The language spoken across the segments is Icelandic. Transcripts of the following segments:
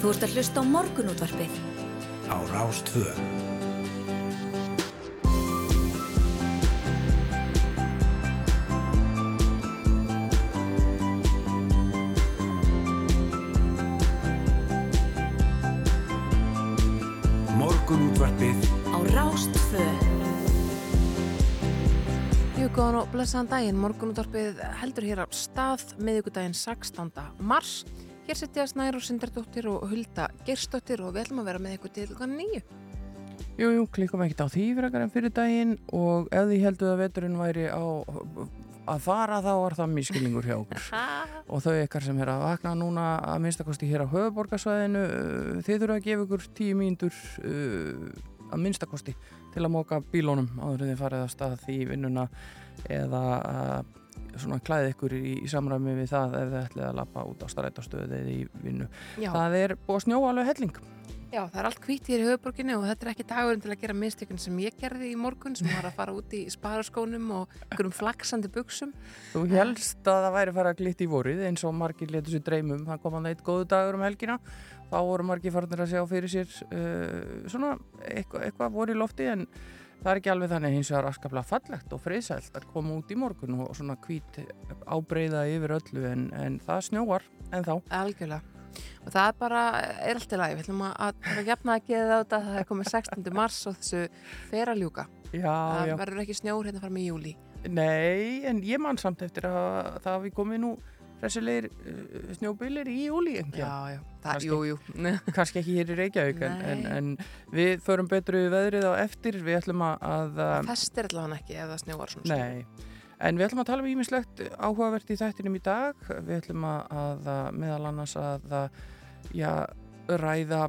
Þú ert að hlusta á morgunútvarpið. Á Rástvö. Morgunútvarpið Á Rástvö. Jú, góðan og blessaðan daginn. Morgunútvarpið heldur hér á stað miðugudaginn 16. mars. Hér setja Snær og Sindardóttir og Hulda Gerstóttir og við ætlum að vera með ykkur til klukkan nýju. Jú, jú, klikum ekkert á því frekar en fyrir daginn og ef því heldur að veturinn væri á að fara þá var það miskilingur hjá okkur og þau ykkar sem er að vakna núna að minnstakosti hér á höfuborgarsvæðinu uh, þið þurfa að gefa ykkur tíu mínútur uh, að minnstakosti til að móka bílónum áður en þið farið að stað í vinnuna eða svona klæði ykkur í, í samræmi við það ef þið ætlið að lappa út á starætastöðu eða í vinnu. Já. Það er búið að snjóa alveg helling. Já, það er allt hvít hér í höfuborginni og þetta er ekki dagurinn til að gera mistökun sem ég gerði í morgun sem var að fara út í sparaskónum og einhverjum flaksandi buksum. Þú helst að það væri fara að glitt í vorið eins og margir letur sér dreymum það kom hann eitt góðu dagur um helgina þá voru margir farnir að sjá fyrir sér uh, svona eitthvað, eitthvað voru í lofti en það er ekki alveg þannig hins vegar askaplega fallegt og friðsælt að koma út í morgun og svona hvít ábreyða yfir öllu en, en það snjóar en þá Algjörlega. Og það er bara, er allt í lagi. Við ætlum að, að jafna að geða þetta. Það er komið 16. mars og þessu fer að ljúka. já, Það já. verður ekki snjór hérna fram í júli. Nei, en ég man samt eftir að það hafi komið nú hressilegir uh, snjóbilir í júli Já, já. Það, jú, jú. kannski ekki hér í Reykjavík en, en, við förum betru veðrið á eftir við ætlum að, að Það festir allavega ekki ef það snjóar svona. nei, en við ætlum að tala um ímislegt áhugavert í þættinum í dag við ætlum að, að, meðal annars að, að já, ræða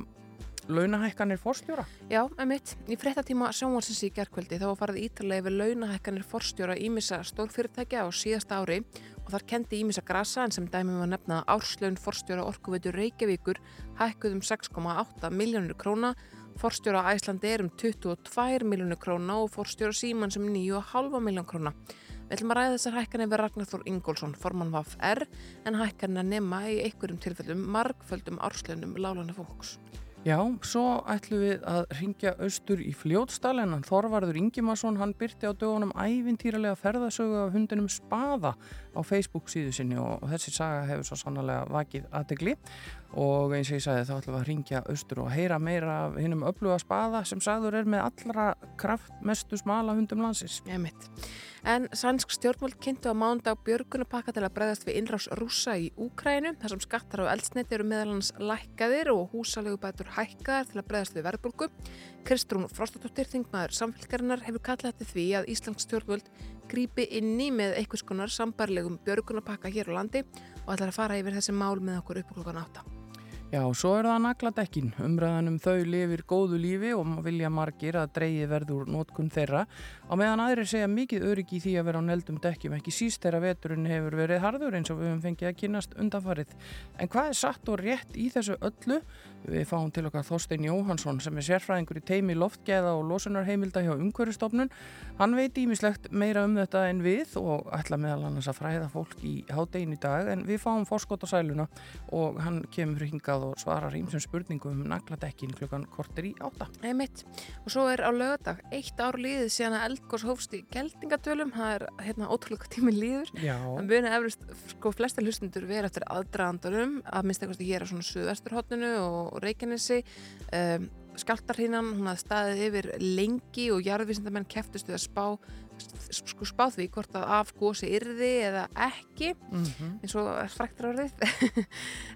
launahækkanir fórstjóra Já, emitt. Í fréttatíma sjónvarsins í gerkvöldi þá var farið ítalega yfir launahækkanir forstjóra ímissa stórfyrirtækja á síðasta ári og þar kendi ímissa grasa en sem dæmi var nefna að árslaun forstjóra orkuveitur Reykjavíkur hækkuð um 6,8 miljónur króna, forstjóra Æslandi er um 22 miljónur króna og forstjóra Síman sem 9,5 miljón króna. Við ætlum að ræða þessar hækkanir við Ragnar Þór Ingólfsson, formann VFR, en hækkanir að nema í einhverjum tilfellum margföldum árslaunum lálana fólks. Já, svo ætlum við að ringja austur í fljótstal en Þorvarður Ingimarsson, hann byrti á dögunum ævintýralega ferðasögu af hundinum Spaða á Facebook síðu sinni og, þessi saga hefur svo sannlega vakið aðtegli og eins og ég sagði þá ætlum við að ringja austur og heyra meira af hinnum öfluga Spaða sem sagður er með allra kraftmestu smala hundum landsins. Emitt. En sænsk stjórnvöld kynntu á mándag björgunapakka til að bregðast við innrás rússa í Úkrænu þar sem skattar á eldsneiti eru meðal hans lækkaðir og húsalegubætur hækkaðar til að bregðast við verðbólgu. Kristrún Frostatóttir, þingmaður samfélgarinnar, hefur kallað til því að Íslands stjórnvöld grípi inni með einhvers konar sambarlegum björgunapakka hér á landi og ætlar að fara yfir þessi mál með okkur upp klokkan átta. Já, svo er það nagladekkin. Umræðan um þau lifir góðu lífi og vilja margir að dreigi verður nótkun þeirra. Á meðan aðrir segja mikið öryggi í því að vera á neldum dekkjum, ekki síst þegar veturinn hefur verið harður eins og við höfum fengið að kynast undanfarið. En hvað er satt og rétt í þessu öllu? Við fáum til okkar Þorstein Jóhansson sem er sérfræðingur í teimi loftgeða og losunarheimilda hjá umhverfistofnun. Hann veit ímislegt meira um þetta en við og ætla meðal annars að fræða fólk í hádegin í dag en við fáum sæluna og svarar ímsum spurningum um nagladekkin klukkan kortir í átta. Einmitt. Og svo er á lögadag eitt ár líðið síðan að eldgós hófst í geldingatölum. Það er hérna ótrúlega tími líður. Já. Það muni eflust, sko, flestar hlustundur vera eftir aðdraðandunum, að minnst eitthvað hér á svona suðvesturhóttinu og Reykjanesi. Um, Skaltarhínan, hún hafði staðið yfir lengi og jarðvísindamenn keftustu að spá, sko, spá því hvort að af gósi yrði eða ekki, Mm eins og fræktur orðið.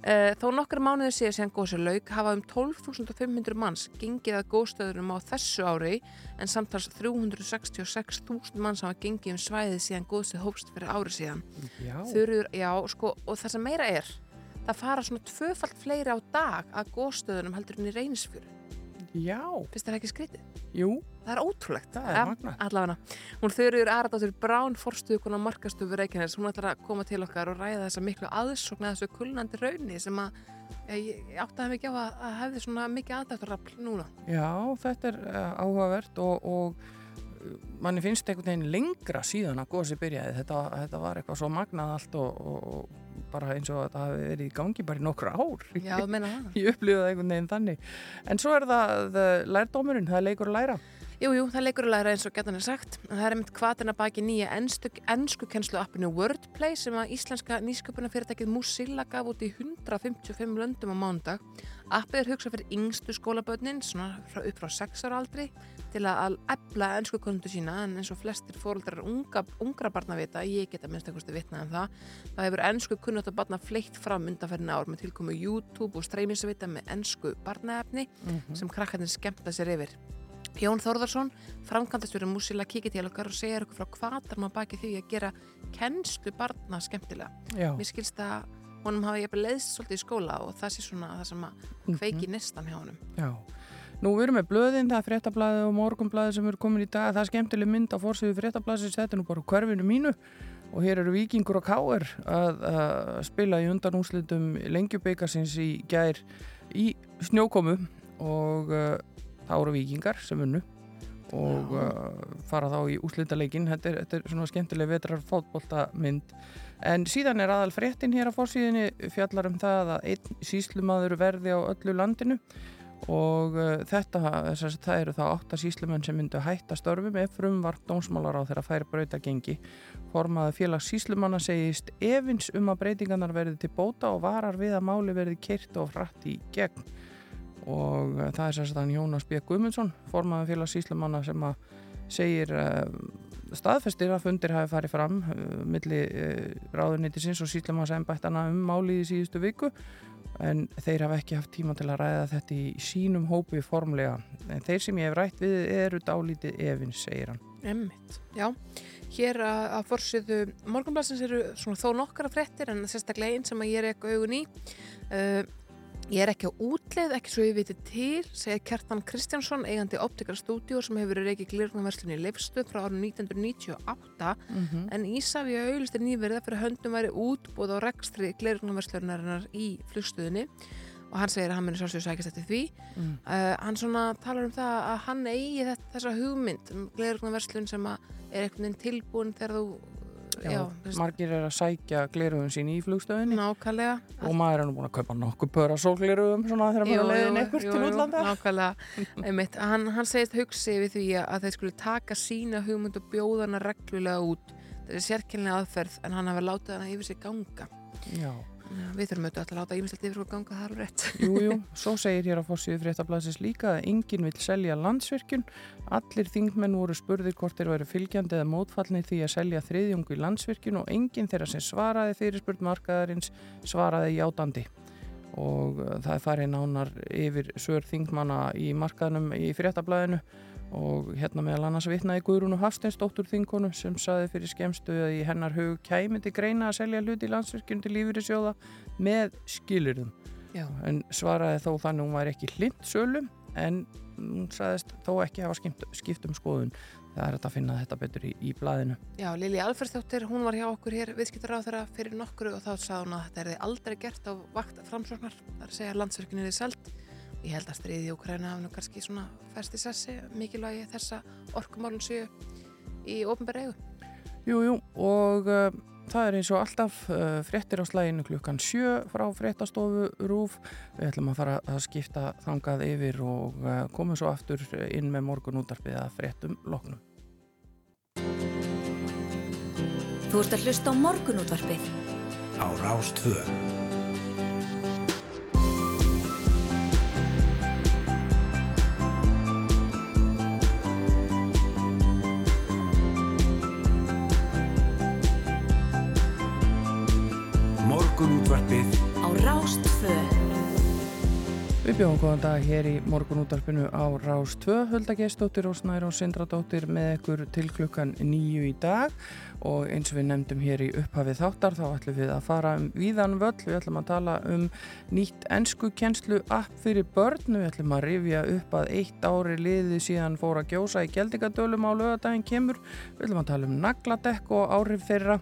Eh, Þó nokkur mánuður síðan síðan gósi lauk hafa um 12.500 manns gengið að góðstöðunum á þessu ári en samtals 366.000 manns hafa gengið um svæðið síðan góðstöð hópst fyrir ári síðan. Já. Þurur, já, sko, og það sem meira er það fara svona tvöfalt fleiri á dag að góðstöðunum heldur en í reynisfjöru Já. finnst það ekki skrítið? Jú. Það er ótrúlegt. Það er magnað. Allavega. Hún Þurur Aradóttir Brán forstuðukona markastufu Reykjanes. Hún ætlar að koma til okkar og ræða þessa miklu aðsókn að þessu kulnandi raunni sem að ég, ég áttaði ekki á að, að hefði svona mikið aðdættarafl núna. Já, þetta er uh, áhugavert og, og uh, manni finnst einhvern veginn lengra síðan að gósi byrjaði. Þetta, þetta var eitthvað svo magnað allt og, og, og bara eins og það hafi verið í gangi bara í nokkur ár. Já. Ég upplýði það einhvern veginn þannig. En svo er það lærdómurinn, það er leikur að læra. Jú, jú, það leikur læra eins og getan er sagt. Það er einmitt hvaðina baki nýja ennsku kennslu appinu Wordplay sem að íslenska nýsköpunarfyrirtækið Musilla gaf út í 155 löndum á mándag. Appið er hugsað fyrir yngstu skólabötnin, svona upp frá 6 ára aldri, til að efla ennsku kundu sína en eins og flestir fóröldrar unga, ungra barna vita, ég geta minnst eitthvað vitnað um það, það hefur ennsku kunnut að barna fleitt fram undanferðin ár með tilkomu YouTube og streyminsvita með ennsku barnaefni mm -hmm. sem krakkarnir skemmta sér yfir. Jón Þórðarsson, framkvæmdastjóri Músila kikið til okkar og segja okkur frá hvað þarf maður baki því að gera kennslu barna skemmtilega. Já. Mér skilst að honum hafi bara leiðst svolítið í skóla og það sé svona það sem að kveiki mm -hmm. nestan hjá honum. Já. Nú við erum með blöðin, það er fréttablaði og morgunblaði sem eru komin í dag. Það er skemmtileg mynd á fórsöðu fréttablaði þetta er nú bara hverfinu mínu og hér eru vikingur og káer að, að spila í undan úslitum lengjubikarsins í gær í snjókomu og uh, það voru vikingar sem unnu og uh, fara þá í úslitaleikin þetta þetta er svona skemmtileg vetrar fótbolta mynd en síðan er aðal fréttin hér á fórsíðinni fjallar um það að einn síslumadur verði á öllu landinu og uh, þetta, þess að það eru þá 8 síslumenn sem myndu hætta störfum ef frumvart dómsmálar á þeirra færi brauta gengi formaði félags síslumanna segist efins um að breytingarnar verði til bóta og varar við að máli verði kert og frætt í gegn og eh, það er sérstaklega Jónas B. Guðmundsson formaðan félags Íslamanna sem að segir uh, staðfestir að fundir hafi farið fram uh, milli uh, ráðunnitisins og Íslamannsæmbættana um málið í síðustu viku. En þeir hafa ekki haft tíma til að ræða þetta í sínum hópi formlega. En þeir sem ég hef rætt við eru dálítið efins, segir hann. Emmitt, já. Hér að, forsiðu morgunblassins eru svona þó nokkara frettir en sérstaklega einn sem að ég er ekki augun í Ég er ekki á útleið, ekki svo ég viti til, segja Kjartan Kristjánsson, eigandi Optikar Studio sem hefur verið ekki glirknarverslunni í Leifstöð frá árið 1998 mm -hmm. en Ísafi og Auðlistir nýverða fyrir höndum væri útbúð á rekstri glirknarverslunarinnar í flugstöðinni og hann segir að hann munir sjálfsögur sækist eftir því. Mm. Uh, hann svona talar um það að hann eigi þetta, þessa hugmynd um glirknarverslun sem er einhvern veginn tilbúin þegar þú Já, margir er að sækja gleruðum sín í flugstöðinni Nákvæmlega. Og maður er nú búin að kaupa nokkuð pöra sólgleruðum svona þegar maður er leiðin eitthvað til útlanda. Nákvæmlega, hann, hann segist hugsi við því að þeir skulle taka sína hugmynd og bjóða hana reglulega út. Þetta er sérkynlega aðferð en hann hafa látið hana yfir sig ganga. Já Já, við þurfum auðvitað að láta ímislegt yfir og ganga það alveg rétt. Jú, jú, svo segir hér á fórsíðu fréttablasins líka að enginn vil selja landsvirkjun. Allir þingmenn voru spurðir hvort þeir væri fylgjandi eða mótfallni því að selja þriðjungu í landsvirkjun og enginn þeirra sem svaraði fyrirspurt markaðarins svaraði játandi. Og uh, það er farið nánar yfir sör þingmanna í markaðnum í fréttablaðinu og hérna meðal annars vitnaði Guðrúnu Hafsteinsdóttur þinkonu sem saði fyrir skemstu að í hennar hug kæmyndi greina að selja hluti í landsverkjum til lífyrirsjóða með skilurðum en svaraði þó þannig hún væri ekki hlind sölum en hún saðist þó ekki hafa skipt, skipt um skoðun. Það er að finna þetta betur í, í blæðinu Já, Lili Alfersdóttir, hún var hjá okkur hér viðskiptar á þeirra fyrir nokkru og þá sá hún að þetta er aldrei gert á vakt framsóknar, að segja landsverkjum er selt ég held að stríði í Ukræna hafði nú kannski svona fæst í sessi mikilvægi þessa orkumálun séu í ofnbæra eigu. Jú, jú, og uh, það er eins og alltaf uh, fréttir á slæginu klukkan sjö frá fréttastofu Rúf. Við ætlum að fara að skipta þangað yfir og uh, komum svo aftur inn með morgun útarpið að fréttum loknum. Þú ert að hlusta á morgun útvarpið á Rástvöð. Við bjóðum góðan dag hér í morgunútarpinu á Rás 2, Huldagestóttir og Snæra og Sindradóttir með ekkur til klukkan nýju í dag. Og eins og við nefndum hér í upphafið þáttar þá ætlum við að fara um víðan völl, við ætlum að tala um nýtt ennsku kjenslu app fyrir börn, við ætlum að rifja upp að eitt ári liði síðan fóra gjósa í geldingadölum á lögadaginn kemur, við ætlum að tala um nagladekk og árif þeirra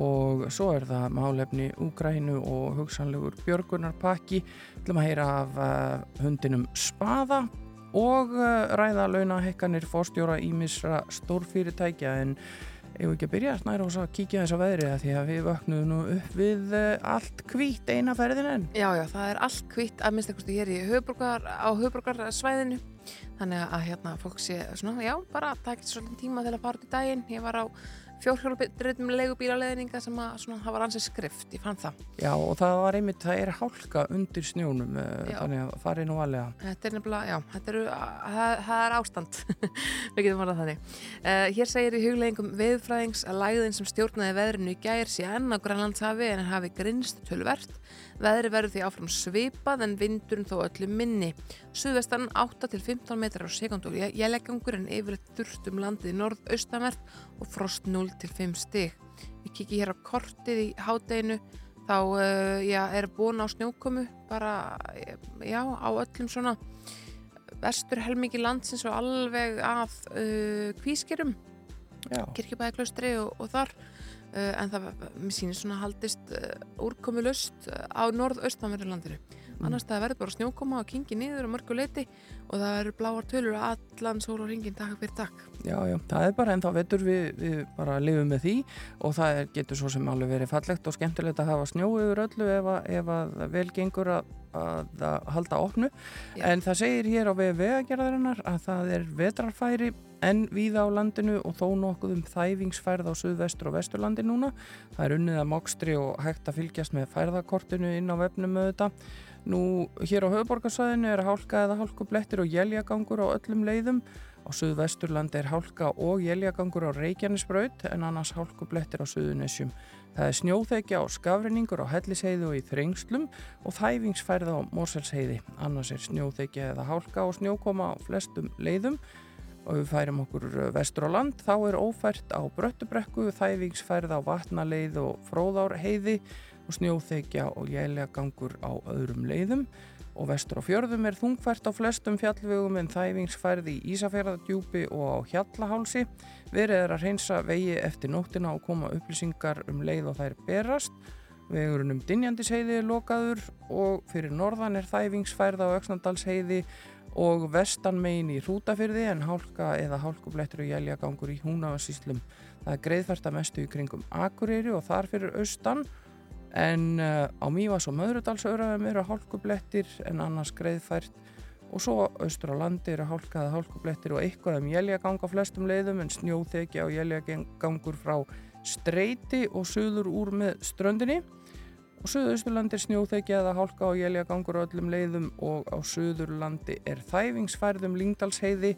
og svo er það málefni Úgrænu og hugsanlegur Björgunarpakki við ætlum að heyra af uh, hundinum Spaða og uh, ræða launahekkanir fórstjóra ímisra stórfyrirtækja en Ég vil ekki að byrja snæra og kíkja þess að veðri að því að við vöknum nú upp við uh, allt hvít eina ferðin en. Já, já, það er allt hvít að minnst eitthvað hér í höfuborgar, á höfuborgarsvæðinu þannig að hérna fólk sé svona, já, bara það ekki svolítið tíma til að fara út í daginn. Ég var á fjórhjálpidröðum legubílaleðninga sem að svona, það var ansið skrift, ég fann það. Já og það var einmitt, það er hálka undir snjónum uh, þannig að það er nú aðlega. Þetta er nefnilega, já, þetta eru, það, það er ástand, við getum farað þannig. Uh, hér segir í hugleggingum viðfræðings að læðin sem stjórnaði veðrinu í gær sé enn á Grænlandshafi en hafi grinst tölvert. Veðri verður því áfram svipað en vindurinn þó öllu minni. Suðvestan 8-15 metrar á sekundu og jælegangur en yfirleitt þurft um landið í norð-austamert og frost 0-5 stig. Við kikið hér á kortið í hádeginu þá uh, já, er búin á snjókomu bara já, á öllum svona vestur helmingi landsins og alveg að uh, kvískerum kirkjubæðiklaustri og, og þar en það, mér sýnir svona haldist úrkomi lust á norð-austanverðu landinu mm. Annars það verður bara snjókoma og kingi niður og mörgu leiti og það eru bláar tölur allan sól og ringin dag fyrir dag. Já, já, það er bara ennþá vetur við, við bara lifum með því og það er, getur svo sem alveg verið fallegt og skemmtilegt að hafa snjó yfir öllu ef að, ef að vel gengur að, að, halda opnu. Já. en það segir hér á vegagerðarinnar að það er vetrarfæri en víða á landinu og þó nokkuð um þæfingsfærð á suðvestur og vesturlandi núna. Það er unnið að mokstri og hægt að fylgjast með færðakortinu inn á vefnum auðvitað Nú, hér á höfuborgarsvæðinu er hálka eða hálkublettir og jæljagangur á öllum leiðum. Á Suðvesturlandi er hálka og jæljagangur á Reykjanesbraut en annars hálkublettir á Suðunessjum. Það er snjóþekja á skafrinningur á Hellisheiði og í Þrengslum og þæfingsfærða á Morselsheiði. Annars er snjóþekja eða hálka og snjókoma á flestum leiðum og við færum okkur vestur á land. Þá er ófært á Bröttubrekku, þæfingsfærða á Vatnaleið og Fróðárheiði og snjóþekja og jælega gangur á öðrum leiðum og vestur á fjörðum er þungfært á flestum fjallvegum en þæfingsfærði í Ísafjörðardjúpi og á Hjallahálsi. Verið er að reynsa vegi eftir nóttina og koma upplýsingar um leið og þær berast. Vegurinn um Dinjandisheiði er lokaður og fyrir norðan er þæfingsfærða á Öksnandalsheiði og vestan megin í Hrútafyrði en hálka eða hálkublettur og jælja gangur í Húnavarsíslum. Það er greiðfært að mestu í kringum Akureyri og þar fyrir austan en uh, á Mývas og Möðrudalsöraðum eru hálkublettir en annars greiðfært. Og svo austur á landi eru hálkaða hálkublettir og eitthvað um jæljagang á flestum leiðum en snjóþekja og jæljagangur frá streyti og söður úr með ströndinni. Og söðausturlandi er snjóþekja eða hálka og jæljagangur á öllum leiðum og á söðurlandi er þæfingsfærðum Lingdalsheiði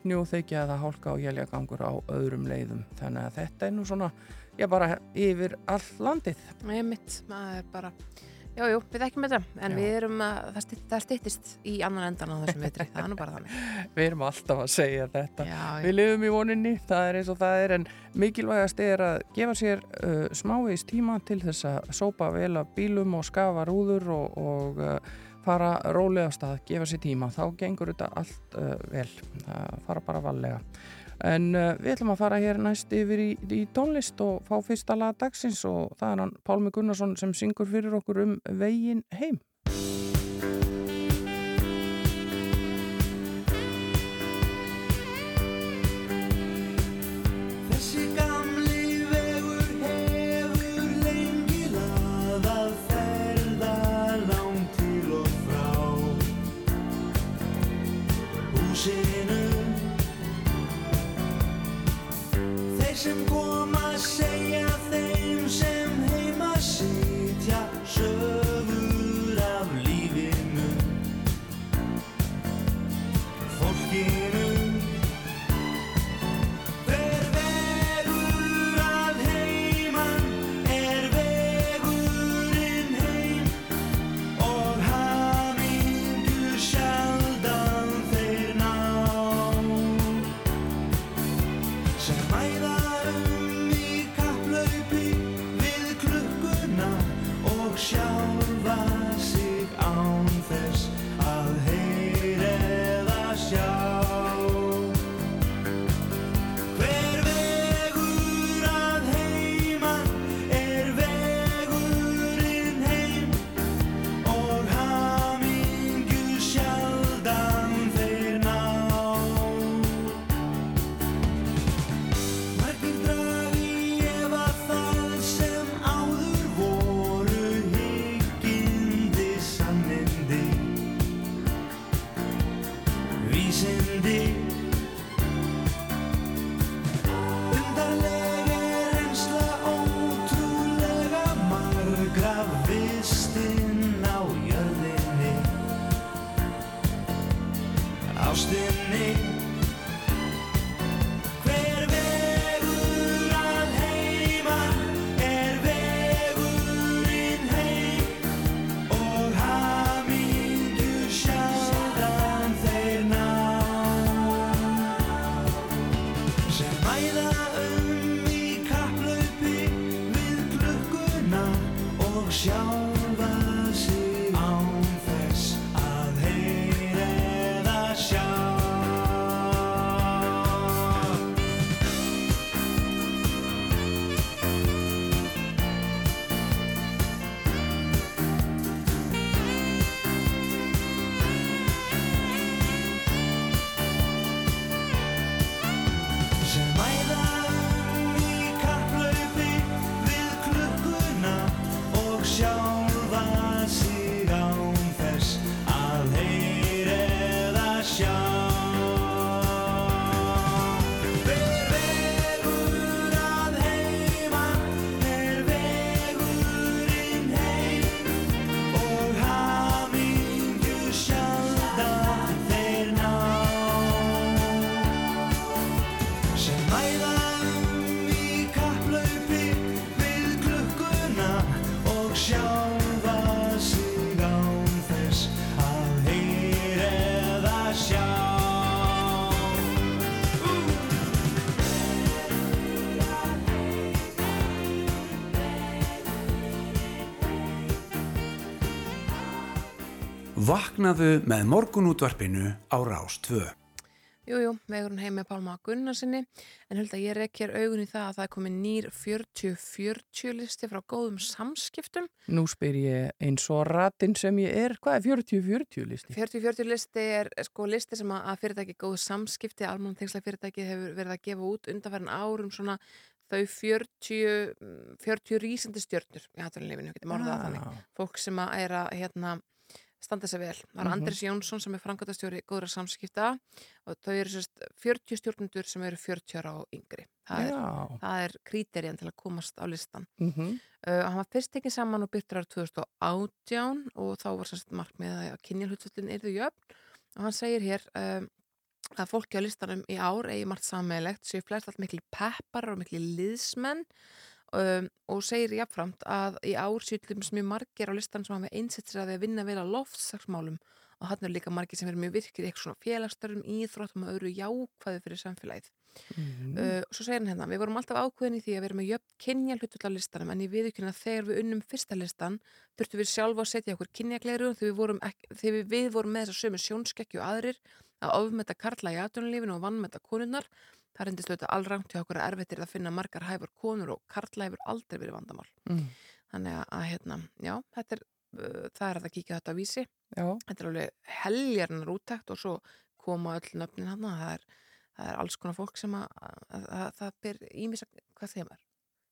snjóþekja eða hálka og jæljagangur á öðrum leiðum. Þannig að þetta er nú svona já bara yfir all landið. Ég mitt, maður er bara Jújú, við ekki með það, en já. við erum að það, stytt, það styttist í annan endan á þessum vitri það er nú bara þannig. Við erum alltaf að segja þetta. Já, Við lifum í voninni, það er eins og það er en mikilvægast er að gefa sér uh, smávegis tíma til þess að sópa vel að bílum og skafa rúður og, og uh, fara rólega stað, gefa sér tíma. Þá gengur þetta allt uh, vel það fara bara valega En uh, við ætlum að fara hér næst yfir í, í tónlist og fá fyrsta lag dagsins og það er hann Pálmi Gunnarsson sem syngur fyrir okkur um vegin heim. Vaknaðu með morgunútvarpinu á Rás 2. Jújú, vegurinn heim með Pálma Gunnarsinni en held að ég rekkir augun í það að það er komið nýr 40-40 listi frá góðum samskiptum. Nú spyr ég eins og ratin sem ég er, hvað er 40-40 listi? 40-40 listi er sko listi sem að fyrirtæki góðu samskipti, almann tengsla fyrirtæki hefur verið að gefa út undanverðin árum svona þau 40, mm, 40 rísandi stjörnur í hattunlefinu, getum orðað það þannig. Ah, Fólk sem að er að hérna, standa sig vel. Það er Mhm. Andris Jónsson sem er framkvæmtastjóri góðra samskipta og þau eru sérst 40 stjórnundur sem eru 40 ára og yngri. Það er, Já, það er kríterjan til að komast á listan. mhm, Uh, hann var fyrst tekinn saman og byrtur ára 2018 og þá var sérst markmið að kynjalhutvöldin yrðu jöfn og hann segir hér um, að fólki á listanum í ár eigi margt sammeilegt séu flest allt miklu peppar og miklu liðsmenn um, og segir jafnframt að í ár sýtlum mjög margir á listan sem hafa einsett sér að að vinna vel að loftsaksmálum og hann er líka margir sem verður mjög virkir í eitthvað svona félagsstörfum, íþróttum og öðru jákvæði fyrir samfélagið. mhm. Uh, svo segir hann hérna, við vorum alltaf ákveðin í því að vera með jöfn kynja hlutull á listanum en ég viðkynna að þegar við unnum fyrsta listan þurftum við sjálfa að setja okkur kynjagleiru þegar við þegar við, við vorum með þess að sömu sjónskekju og aðrir að ofmeta karla í aðdunulífinu og vannmeta konunnar það reyndist auðvitað allrangt hjá okkur að erfittir að finna margar hæfur konur og karla hefur aldrei verið vandamál. Mm. þannig að, að hérna, já, þetta er uh, það er að kíkja á þetta á vísi. Já, þetta er alveg heljarnar úttækt og svo koma öll nöfnin hann það er, það er alls konar fólk sem að, að, að það ber ímisa hvað þeim er,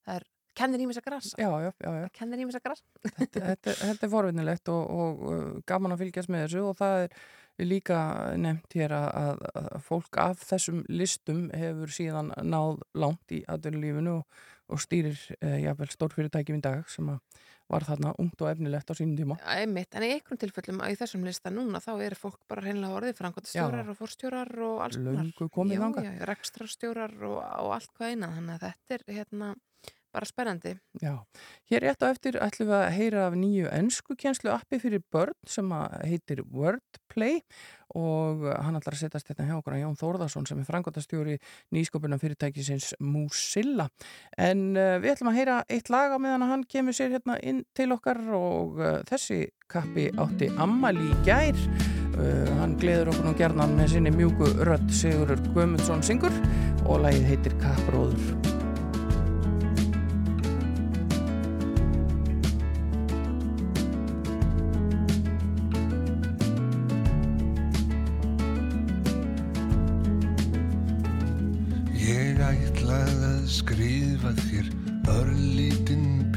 það er kennir ímisa grasa, já, já, já, já. það kennir ímisa grasa. Þetta, þetta, þetta er forvinnilegt og, og uh, gaman að fylgjast með þessu og það er líka nefnt hér að, að, að fólk af þessum listum hefur síðan náð langt í aðdunulífinu og, og stýrir uh, jáfnvel stórfyrirtækjum í dag sem að var þarna ungt og efnilegt á sínum tíma. einmitt, en í einhverjum tilfellum í þessum lista núna þá er fólk bara hreinlega orðið framkvæmtastjórar og forstjórar og alls konar Löngu komið já, þangað. já, rekstrarstjórar og, og allt hvað einan þannig að þetta er hérna bara spennandi Já, hér rétt á eftir ætlum við að heyra af nýju ennskukjenslu appi fyrir börn sem heitir Wordplay og hann ætlar að setjast þetta hjá okkur að Jón Þórðarsson sem er frangotastjóri nýsköpunar fyrirtækisins Musilla. En uh, við ætlum að heyra eitt lag á meðan að hann kemur sér hérna inn til okkar og uh, þessi kappi átti ammali í gær. Uh, hann gleður okkur nú gerðan með sinni mjúku rödd Sigurur Guðmundsson syngur og lagið heitir Kappróður. Ég ætlaði að skrifa þér örlítinn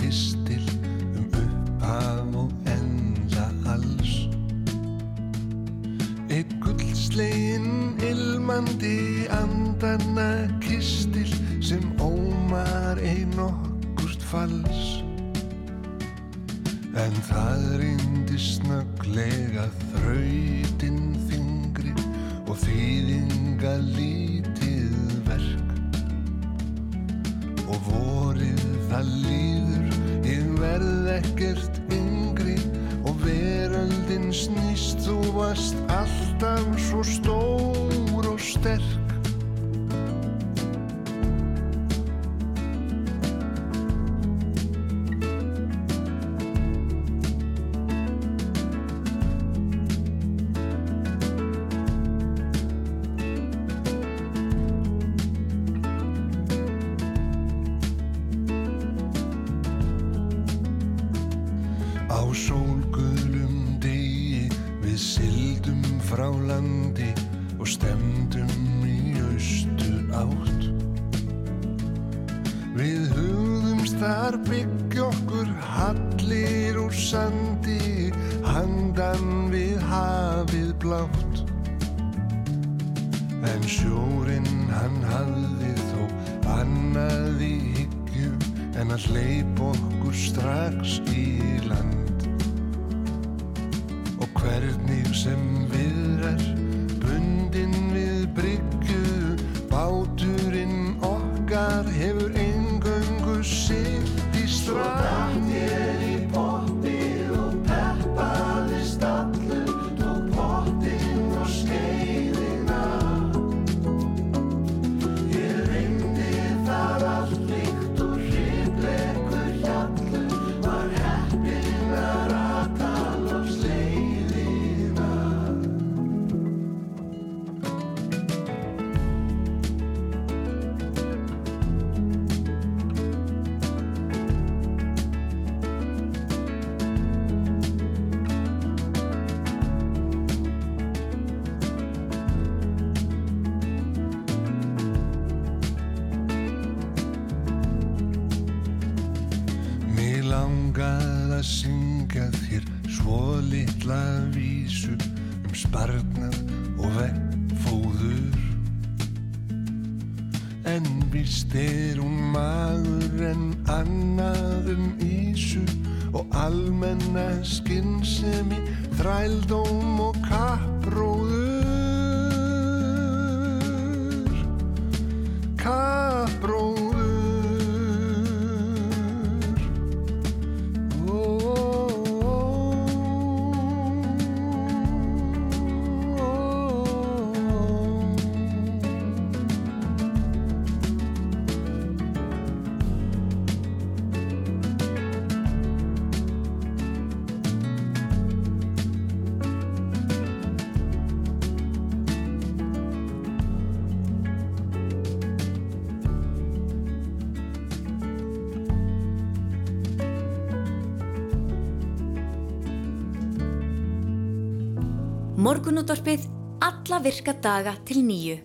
Morgunútvarpið alla virka daga til nýju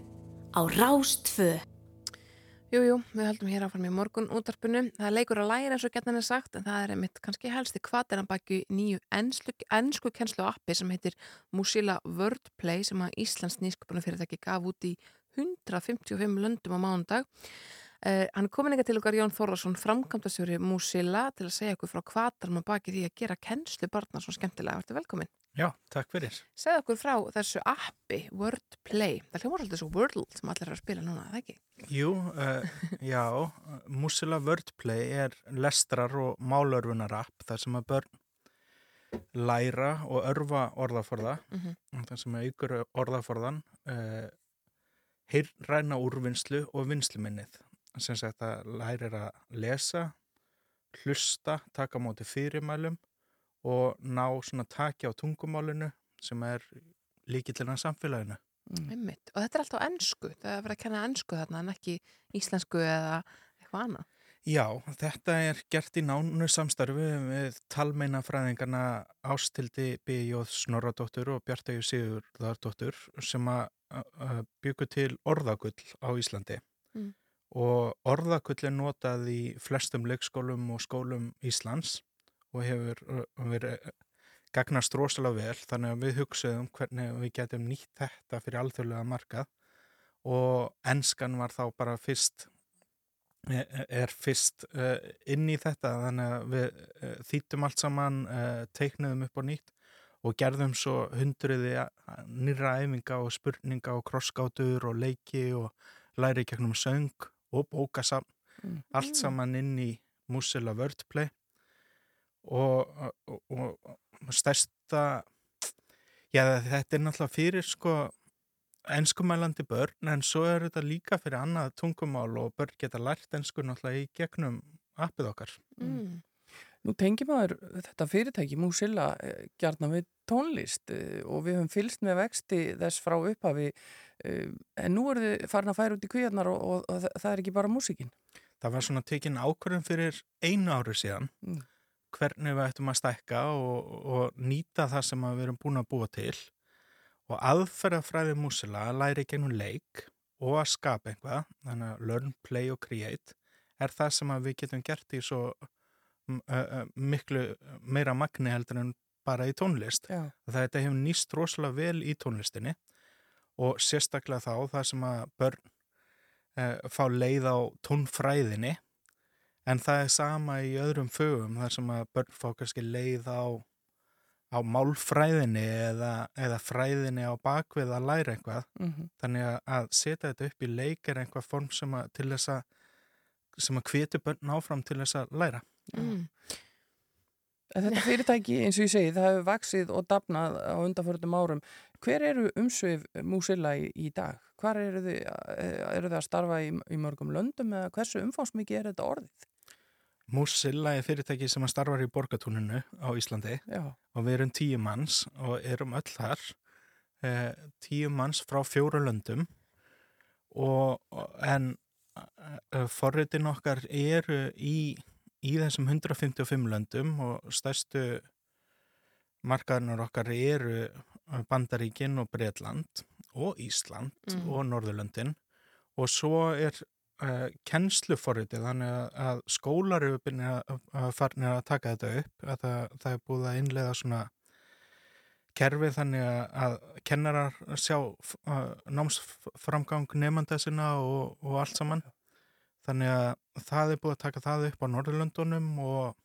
á Rástfö. Jú, jú, við höldum hér áfram í morgun útarpinu. Það er leikur að læra eins og getnan er sagt en það er einmitt kannski helsti kvaternan baki nýju enslu, ensku kennslu appi sem heitir Musilla Wordplay sem að Íslands nýsköpunum fyrirtæki gaf út í 155 löndum á mánundag. Uh, hann er komin eitthvað til okkar Jón Þórðarsson framkvæmdastjóri Musilla til að segja okkur frá kvaternan baki því að gera kennslu barna svo skemmtilega. Vertu velkomin. Já, takk fyrir. Segð okkur frá þessu appi Wordplay. Það hljómar alltaf svo Wordle sem allir er að spila núna, það ekki? Jú, uh, já, Musilla Wordplay er lestrar og málörfunar app þar sem að börn læra og örfa orðaforða, Mm þar sem að ykkur orðaforðan, uh, heyrræna úrvinnslu og vinnsluminnið. Sem sagt að lærir að lesa, hlusta, taka móti fyrirmælum og ná svona taki á tungumálinu sem er líkillina samfélaginu. Einmitt. Og þetta er alltaf ennsku. Það er að vera að kenna ennsku þarna en ekki íslensku eða eitthvað annað. Já, þetta er gert í nánu samstarfi við talmeina fræðingarna Ástildi B.J. Snorradóttur og Bjartægjur Sigurðardóttur sem að að byggu til orðagull á Íslandi. Mm. Og orðagull er notað í flestum leikskólum og skólum Íslands og hefur verið gagnast rosalega vel þannig að við hugsaðum hvernig við getum nýtt þetta fyrir alþjóðlega markað. Og enskan var þá bara fyrst er fyrst uh, inn í þetta þannig að við þýttum allt saman, teiknuðum upp á nýtt og gerðum svo hundruði nýra æfinga og spurninga og krossgátur og leiki og læri gegnum söng og bókasam Mm. allt saman inn í Musilla Wordplay og, og, og stærsta já þetta er náttúrulega fyrir sko enskumælandi börn en svo er þetta líka fyrir annað tungumál og börn geta lært ensku náttúrulega í gegnum appið okkar. Mm. Nú tengjum maður þetta fyrirtæki Músilla gjarnan við tónlist eh, og við höfum fylst með vexti þess frá upphafi eh, en nú eru þið farin að færa út í kvíarnar og, og, og það er ekki bara músikinn. Það var svona tekin ákvörðum fyrir einu ári síðan Mm. Hvernig við ættum að stækka og, og nýta það sem við erum búin að búa til og aðferðafræði músila að læra í gegnum leik og að skapa eitthvað, þannig að learn, play og create er það sem við getum gert í svo miklu meira magni heldur en bara í tónlist. Já. Þetta hefur nýst rosalega vel í tónlistinni og sérstaklega þá það sem að börn uh, fá leið á tónfræðinni en það er sama í öðrum fögum þar sem að börn fá kannski leið á, á málfræðinni eða, eða fræðinni á bakvið að læra eitthvað Mm þannig að, að setja þetta upp í leik er einhvað form sem að til þess að sem að hvetu börn áfram til þess að læra Mm. En þetta fyrirtæki, eins og ég segi, það hefur vaksið og dafnað á undanförðum árum. Hver eru umsvið Músilla í, í dag? Hvar eru þið, eh, eru þið að starfa í, í mörgum löndum eða hversu umfánsmikið er þetta orðið? Músilla er fyrirtæki sem starfar í borgatúninu á Íslandi Já, og við erum tíu manns og erum öll þar eh, tíu manns frá fjóru löndum og, og en eh, forritin okkar eru í, í þessum 155 löndum og stærstu markaðunar okkar eru Bandaríkin og Breitland og Ísland Mm. og Norðurlöndin og svo er uh, kennsluforritið þannig að, að skólar eru byrjað að, að farnir að taka þetta upp að það, það er búið að innleiða svona kerfi þannig að, kennarar sjá uh, námsframgang nefnda sinna og, og allt saman þannig að það er búið að taka það upp á Norðurlöndunum og,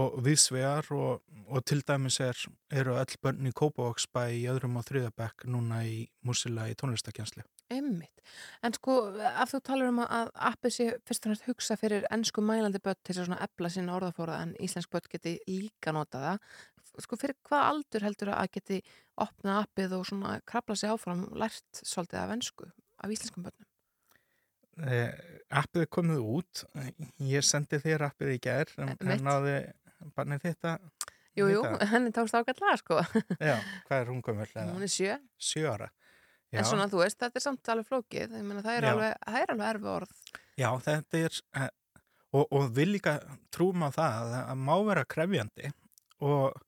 og viðsvegar og, og til dæmis er, eru öll börn í Kópavóksbæ í öðrum og þriðabekk núna í músila í tónlistakensli. Einmitt. En sko, að þú talar um að appið sé fyrst og næst hugsa fyrir ennsku mælandi börn til þess að svona efla sinna orðafóra en íslensk börn geti líka nota það. Sko, fyrir hvað aldur heldur að geti opnað appið og svona krabla sig áfram lært svolítið af ennsku, af íslenskum börnum? Eh, appið er komið út, ég sendi þér appið í gær, en Mitt. hann náði barnið þetta. Jú, jú, henni tókst ágætlega, sko. Já, hvað er hún komið? Hún er sjö. Sjö ára. Já, En svona, þú veist, þetta er samt alveg flókið. Ég meina, það er Já. alveg, það er alveg erfi orð. já þetta er, eh, og, og við líka trúum á það að það má vera krefjandi og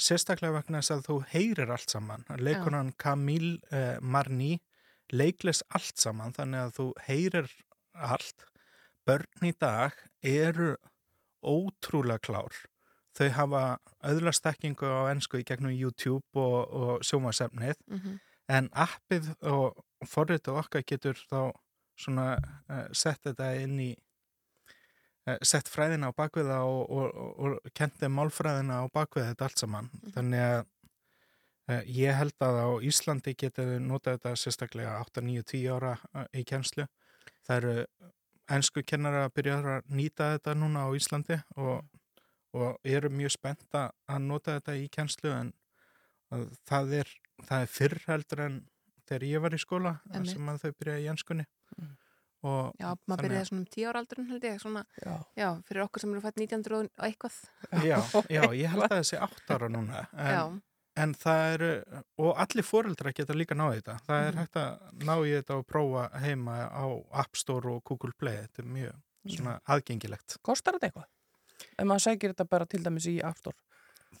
sérstaklega vegna þess að þú heyrir allt saman. Leikonan Camille eh, Marni leikles allt saman þannig að þú heyrir allt. Börn í dag eru ótrúlega klár. Þau hafa öðlastekkingu á ennsku í gegnum YouTube og, og sjómasefnið Mm en appið og forritið okkar getur þá svona uh, sett þetta inn í uh, sett fræðina á bakviða og, og, og, og kendi málfræðina á bakviða þetta allt saman. Þannig að uh, ég held að á Íslandi getur notað þetta sérstaklega 8, 9, 10 ára í kennslu. Það eru ennsku kennara að byrja að nýta þetta núna á Íslandi og, og eru mjög spennt að nota þetta í kennslu en að það er það er fyrr heldur en þegar ég var í skóla sem að þau byrjaði í ennskunni og Já, maður byrjaði að- svona um tíu ára aldurinn, held ég, svona, já. já, fyrir okkur sem eru fætt 1900 og eitthvað. já, já, ég held að þessi átt ára núna Já, en, en það eru og allir foreldra geta líka náði þetta það er Mhm. hægt að ná í þetta og prófa heima á App Store og Google Play þetta er mjög svona aðgengilegt Kostar þetta eitthvað? Ef maður sækir þetta bara til dæmis í App Store.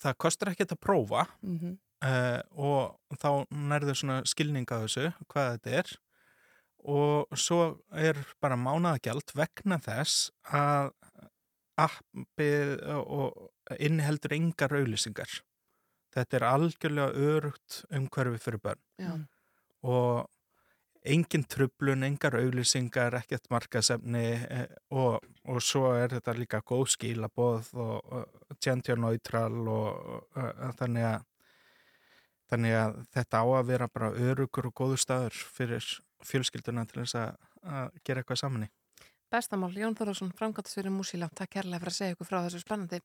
það kostar ekki að prófa Mm -hmm. Uh, og þá nærður svona skilning að þessu hvað þetta er. Og svo er bara mánaðagjald vegna þess að appið og inniheldur engar auðlýsingar þetta er algjörlega örugt umhverfi fyrir börn. Já, og engin trublun, engar auðlýsingar, ekkert markasefni eh, og, og svo er þetta líka góð skilaboð og, og gentjónautral og, og, og þannig að þannig að þetta á að vera bara örugur og góður staður fyrir fjölskylduna til þess að, að gera eitthvað saman í. bestamál, Jón Þorðarsson, framkvæmtastöru Músíla, takk kærlega fyrir að segja ykkur frá þessu spennandi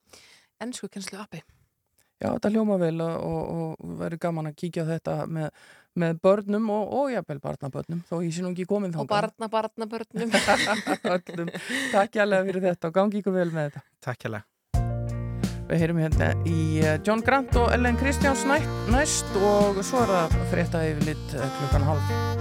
ennsku kennslu appi. Já, þetta hljóma vel og, og, og verður gaman að kíkja þetta með, með börnum og, og jafnvel barnabörnum þó ég sé nú ekki komin Og þangað. barna, barna, börnum. Öllum. Takk jæglega fyrir þetta og gangi ykkur vel með þetta. Takk hérlega. Við heyrum hérna í eh, John Grant og Ellen Kristjáns næ- næst og svo er það frétta yfir lit klukkan hálf.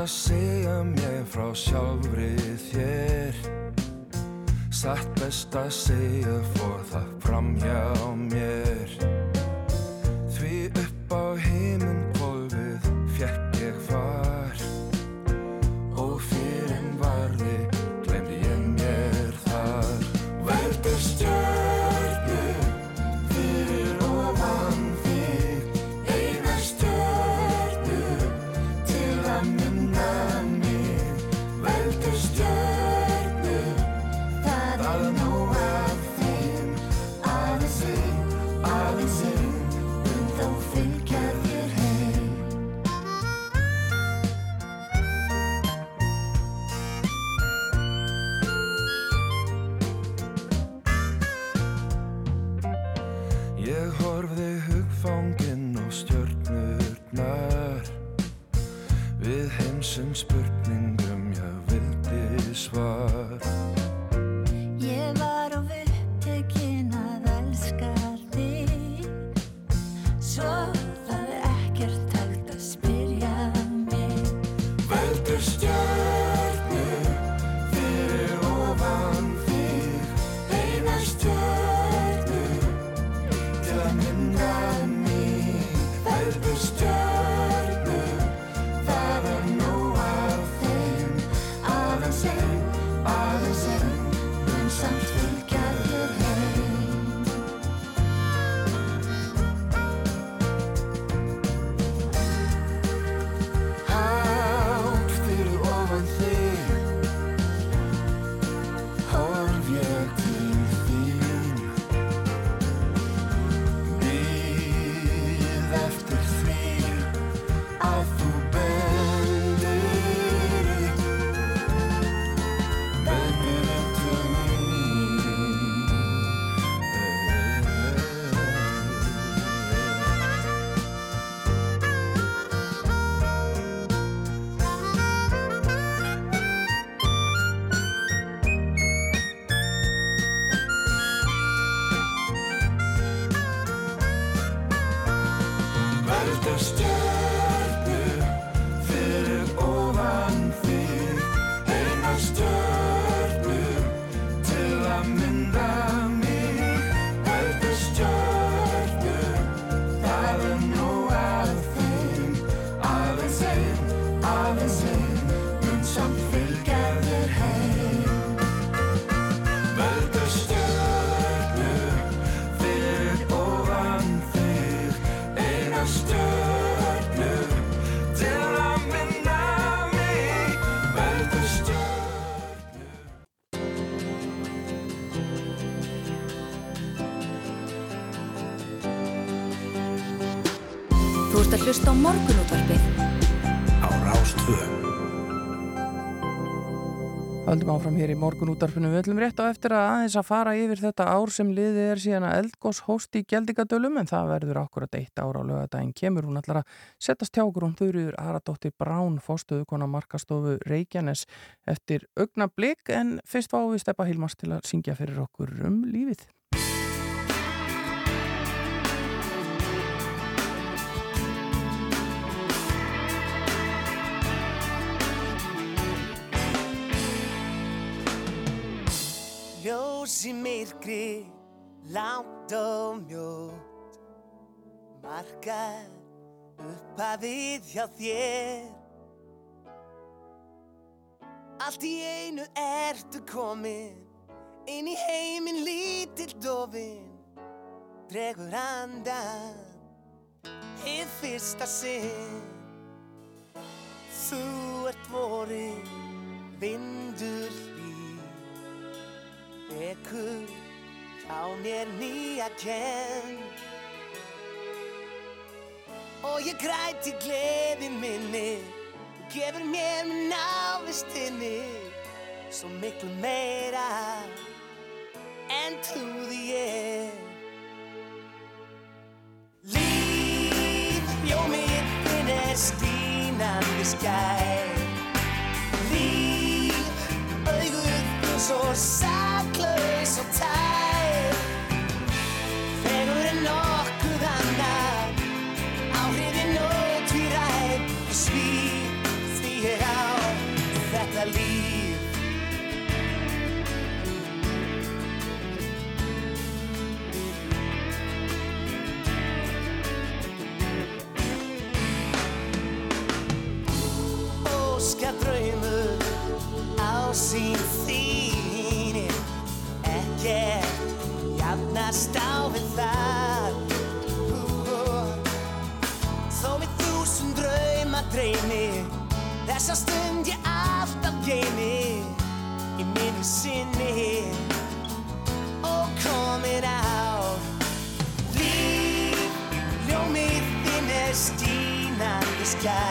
Að segja mér frá sjálfri þér. Satt best að segja fór það fram first Höldum áfram hér í morgun útarfinu. Við ætlum rétt á eftir að aðeins að fara yfir þetta ár sem liðið er síðan að eldgós hóst í Geldingadölum en það verður akkurat eitt ára á lögadaginn kemur. Hún ætlar að setjast hjá okkur hún þurriður Aradóttir Brán, fórstöðu konar markastofu Reykjanes eftir augna blik en fyrst fáum við Steppa Hilmars til að syngja fyrir okkur um lífið. Ljós í myrkri, langt og mjótt. Markar upphafið hjá þér. Allt í einu ertu komin inn í heiminn lítill dofin dregur andan hið fyrsta sinn. Þú ert vorin vindur hlý Bekur hjá mér nýja kenn Og ég græti gleði minni Þú gefur mér með návistinni Svo miklu meira En trúði ég. Líf, ljómið þinn er skínandi skær. Líf, auguð þín svo saklaus stínandi skær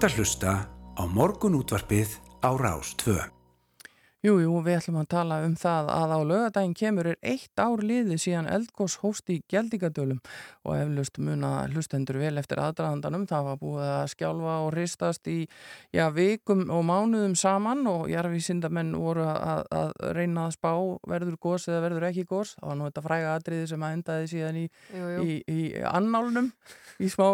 ert að hlusta á morgunútvarpið á Rás 2. Jú, jú, við ætlum að tala um það að á lögadaginn kemur er eitt ár liðið síðan eldgós hóst í Gjaldíkadölum og eflaust muna hlustendur vel eftir aðdraðandanum. Það var búið að skjálfa og hristast í já, vikum og mánuðum saman og jarfísindamenn voru að, að reyna að spá verður gós eða verður ekki gós. Það var nú þetta fræga atriði sem að endaði síðan í, Jú, jú. í, í annálnum í smá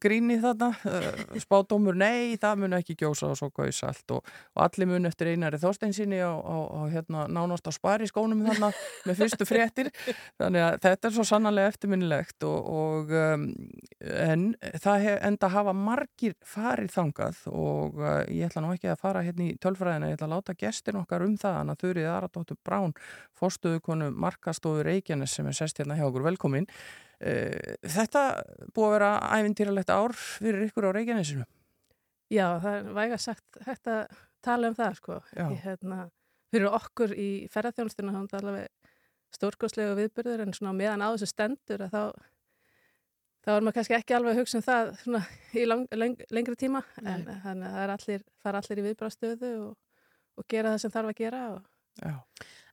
gríni þarna. Eh, Spádómur, nei, það mun ekki gjósa og svo gauðs allt og, og allir mun eftir einari þósteinsinni á, á, á hérna, nánast á spari skónum þarna með fyrstu fréttir. Þannig að þetta er svo sannarlega eftirminnilegt og, og um, en það hef, enda hafa margir farið þangað og uh, ég ætla nú ekki að fara hérna í tölfræðina, ég ætla að láta gestin okkar um það, hann að Þurrið Aradóttur Brán fórstöðukonu Markastofu Reykjanes sem er sest hérna hjá okkur, velkomin. Uh, Þetta búið að vera ævintýralegt ár fyrir ykkur á Reykjanesinu. Já, það er væga sagt að tala um það sko. Í, hérna, fyrir okkur í ferðarþjónustuna þá er það alveg stórkoslega viðbyrður en svona meðan á þessu stendur að þá þá er maður kannski ekki alveg að hugsa um það svona í lang, leng, lengri tíma en Nei. þannig að það er allir, fara allir í viðbyrðastöðu og, og gera það sem þarf að gera og Já.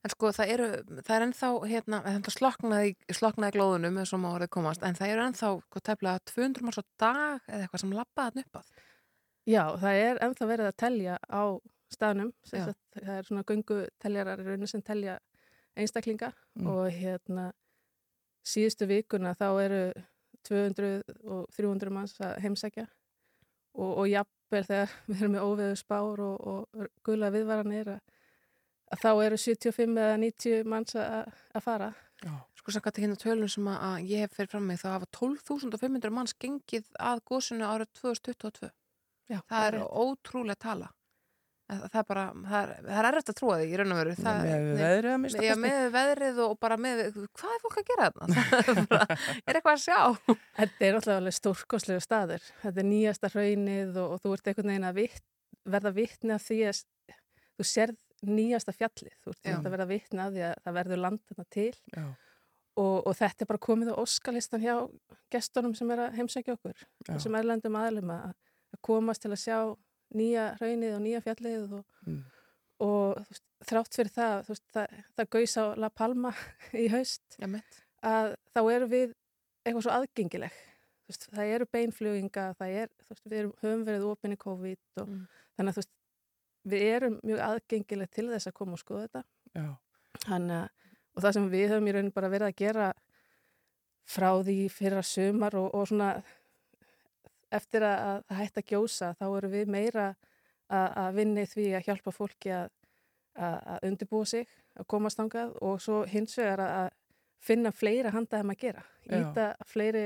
En sko það eru, það er ennþá hérna, þetta sloknaði, sloknaði glóðunum eins og má orðið komast, en það eru ennþá tefnilega 200 manns á dag eða eitthvað sem lappaði hann upp að. Já, það er ennþá verið að telja á staðnum, Já. það er svona göngu teljarar í rauninni sem telja einstaklinga Mm. og hérna síðustu vikuna þá eru 200 og 300 manns að heimsækja og, og jafnvel þegar við erum með óveðu spár og, og gula viðvaranir að, að þá eru 75 eða 90 manns að, að fara. Sko samkvæmt hérna tölun sem að, ég hef fyrir fram mig þá hafa 12.500 manns gengið að gósinu árið 2022. Já, það er ótrúlega tala. Það er bara, það er, er erfitt að trúa því í raun og veru. Með veðrið að minnsta Já, með veðrið og bara með, hvað er fólk að gera þarna? Er er eitthvað að sjá? Þetta er náttúrulega alveg stórkoslegu staður. Þetta er nýjasta hraunið og, og þú ert einhvern veginn að vitt, verða vittni af því að þú sérð nýjasta fjallið. Þú ert að verða vittni af því að það verður land þarna til og, og þetta er bara komið á óskalistan hjá gestunum sem er að heimsækja okkur Já. sem erlendum aðlum að, að komast til að sjá nýja hraunið og nýja fjallið og, Mm. og veist, þrátt fyrir það, veist, það, það gaus á La Palma í haust mitt. að þá eru við eitthvað svo aðgengileg veist, það eru beinfluginga það er, við erum, höfum verið opinni COVID og Mm. þannig að við erum mjög aðgengileg til þess að koma og skoða þetta þannig og það sem við höfum í raunin bara verið að gera frá því fyrra sumar og, og svona eftir að að það hætti að gjósa þá eru við meira að, að vinni því að hjálpa fólki að, að, að undirbúa sig, að komast þangað og svo hins vegar að, að finna fleira handa þeim að gera, íta fleiri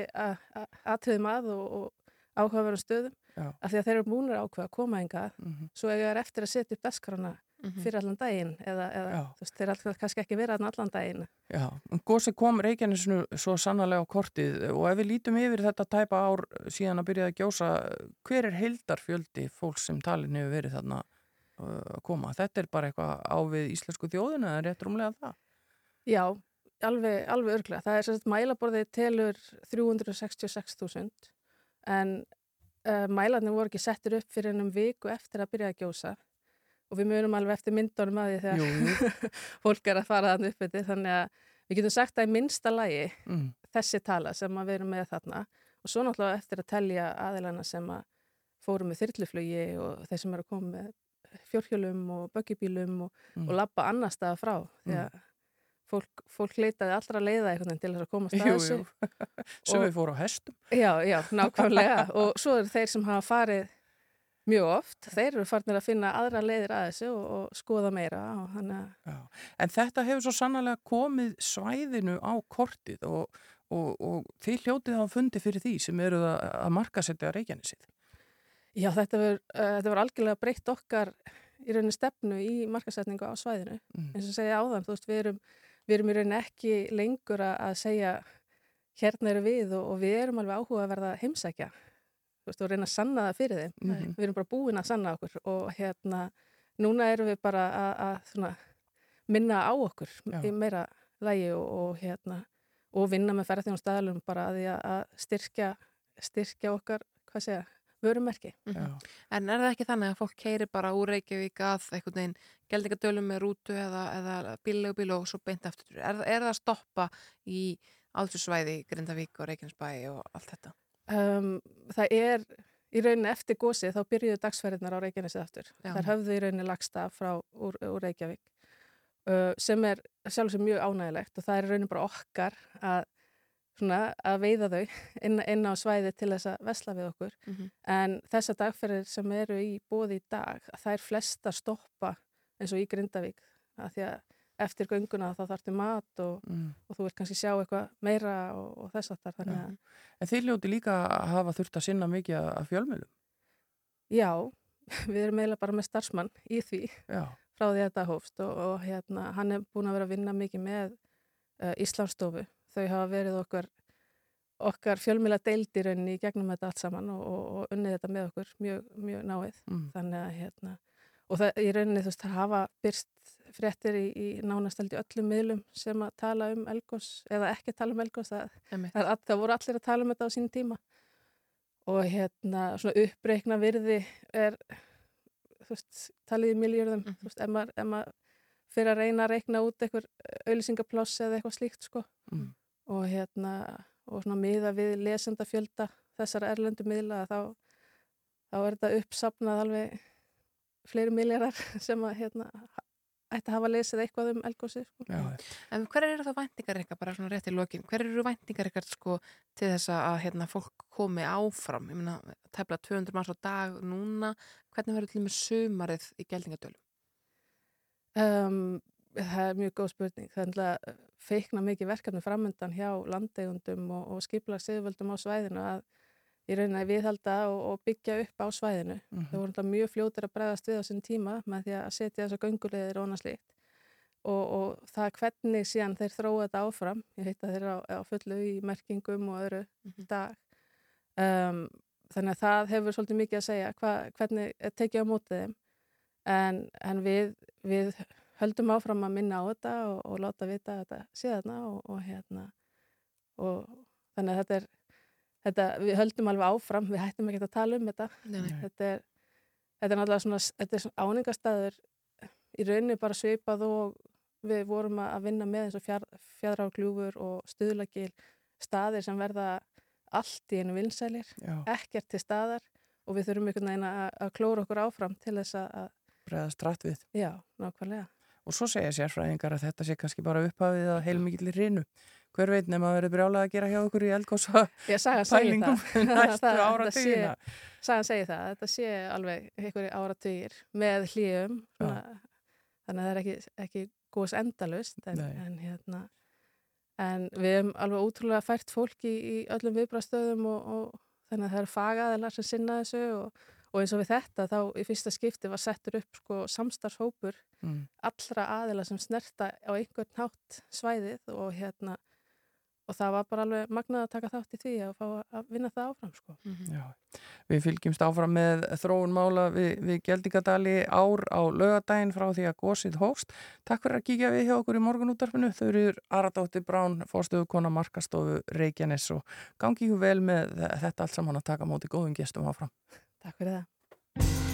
aðtöðum að og, og áhugaverðum stöðum Já. af því að þeir eru múnir ákveða að koma enga Mhm. svo eiga þær eftir að setja upp daskrana Mhm. fyrir allan daginn eða, eða veist, þeir alltaf kannski ekki vera þarna allan daginn Já, en gósi kom Reykjanesinu svo sannarlega á kortið og ef við lítum yfir þetta tæpa ár síðan að byrjaði að gjósa, hver er heildarfjöldi fólks sem talin hefur verið þarna uh, að koma? Þetta er bara eitthvað á við íslensku þjóðinu eða rétt rúmlega það? Já, alveg, alveg örglega. Það er sérst mælaborðið telur 366.000 en uh, mælarnir voru ekki settir upp fyrir ennum viku eftir að byrja að gjósa og við munum alveg eftir myndunum að því þegar Jú, jú. fólk er að fara þannig upp þetta þannig að við getum sagt að í minnsta lagi Mm. þessi tala sem að við erum með þarna og svo náttúrulega eftir að telja aðilana sem að fórum með þyrluflugi og þeir sem eru að koma með fjórhjölum og böggibílum og, Mm. og labba annar staða frá því Mm. að fólk, fólk leitaði allra leiða einhvern veginn til þess að komast að Jú, þessu jú. Sem við fóru á hestum. Já, já, nákvæmlega og svo eru þeir sem hafa farið mjög oft, þeir eru farnir að finna aðra leiðir að þessu og, og skoða meira og. En þetta hefur svo sannarlega komið svæðinu á kortið og, og, og þið hljótið á fundi fyrir því sem eru að, að markasetja Reykjanesið. Já, þetta var, uh, þetta var algjörlega breytt okkar í rauninni stefnu í markasetningu á svæðinu. Mm. Eins og segja áðan, þú veist, við erum, við erum í rauninni ekki lengur að, að segja hérna eru við og, og við erum alveg áhuga að verða heimsækja. Veist, og reyna að sanna það fyrir þeim. Mhm. Við erum bara búin að sanna okkur og hérna, núna erum við bara að, að svona, minna á okkur Já. í meira lægi og, og hérna, og vinna með ferðarþjónum staðalum bara að því að, styrkja, styrkja okkar, hvað segja, vörumerki. Já. En er það ekki þannig að fólk keiri bara úr Reykjavík að einhvern veginn geldingadölum með rútu eða, eða bíllegu bíl og svo beint aftur? Er, er það að stoppa í aldursvæði Grindavík og Reykjanesbæ og allt þetta? Um, það er í rauninni eftir gósið þá byrjuðu dagsferðinar á Reykjanesið aftur. Já. Þar höfðu í rauninni lagsta frá úr, úr Reykjavík uh, sem er sjálfsög mjög ánægilegt og það er í rauninni bara okkar að, svona, að veiða þau inn, inn á svæði til þess að vesla við okkur. Mhm. En þessar dagferðir sem eru í bóði í dag, það er flesta stoppa eins og í Grindavík. Að því að eftir gönguna þá þarftu mat og, Mm. og þú vilt kannski sjá eitthvað meira og, og þess að. Þannig að En þið hljóti líka að hafa þurft að sinna mikið af fjölmjölum. Já, við erum eiginlega bara með starfsmann í því Já. frá því að þetta hófst og, og hérna, hann er búin að vera að vinna mikið með uh, Íslandsstofu. Þau hafa verið okkar, okkar fjölmjöla deildi rauninni í gegnum þetta allt saman og, og, og unnið þetta með okkur mjög, mjög náið. Mm. Þannig að hérna, og það í rauninni þú veist, það hafa byrst fréttir í, í nánast held í öllum miðlum sem að tala um Elgos eða ekki tala um Elgos, það, það, það voru allir að tala um þetta á sín tíma og hérna svona uppreikna virði er þú veist, talið í miljörðum Mhm. þú veist, ef maður, maður fyrir að reyna að reikna út eitthvað auðlýsingapláss eða eitthvað slíkt sko Mm. og hérna og svona miða við lesendafjölda þessara erlendu miðla þá, þá er þetta uppsapnað alveg fleiri miljardar sem að hérna ætti að hafa lesið eitthvað um elgósi sko. Já, En hver eru það væntingar ykkar, bara svona rétt í lokin, hver eru væntingar ykkar sko til þess að hérna, fólk komi áfram? Ég meina, tæpla 200 manns á dag núna, hvernig verður til með sumarið í geldingadölum? Um, það er mjög góð spurning. Það er náttúrulega feikna mikið verkefni framöndan hjá landeigundum og, og skiplagseyðvöldum á svæðinu að í rauninni að viðhalda og, og byggja upp á svæðinu. Mhm. Það voru mjög fljótir að bregðast við á sinn tíma með því að setja þessar göngulegðir og annað slíkt. Og, og það hvernig síðan þeir þróa þetta áfram, ég heit að þeir eru á, á fullu í merkingum og öðru Mhm. dag. Um, þannig að það hefur svolítið mikið að segja hva, hvernig er tekið á mótið þeim. En, en við, við höldum áfram að minna á þetta og, og láta vita að þetta sé þarna og, og hérna og þannig að þetta er þetta, við höldum alveg áfram, við hættum ekki að tala um þetta Nei, nei. þetta er, þetta er náttúrulega svona, þetta er svona áningastæður í rauninni bara svipað og við vorum að vinna með eins og fjár, fjárrágljúfur og stuðlagil staðir sem verða allt í einu vinsælir, Já. ekkert til staðar og við þurfum einhvern veginn að, að klóra okkur áfram til þess að, Bregðast rætt við. já, nákvæmlega Og svo segja sérfræðingar að þetta sé kannski bara upphafið að heilmikið rinu. Hver veit nema að verður brjálað að gera hjá okkur í eldgósa pælingum næstu Það- ára þetta sé- Sagan segir það, þetta sé alveg einhverju áratugir með hlýjum. Þannig að það er ekki, ekki góðs endalust en, en hérna en við hefum alveg ótrúlega fært fólk í, í öllum viðbrastöðum og, og þannig að það eru fagaðilar sem sinna þessu og, og eins og við þetta þá í fyrsta skipti var settur upp sko samstarfshópur Mm. allra aðila sem snerta á einhvern hátt svæðið og hérna og það var bara alveg magnað að taka þátt í því að fá að vinna það áfram sko. Já. Við fylgjumst áfram með þróun mála við, við Geldingadali ár á lögadaginn frá því að gósið hóst. Takk fyrir að kíkja við hjá okkur í morgunútarfinu. Þau eru Aradóttir Brán, fórstöðu kona Markastofu Reykjanes og gangi ykkur vel með þetta allt saman að taka móti góðum gestum áfram. Takk fyrir það.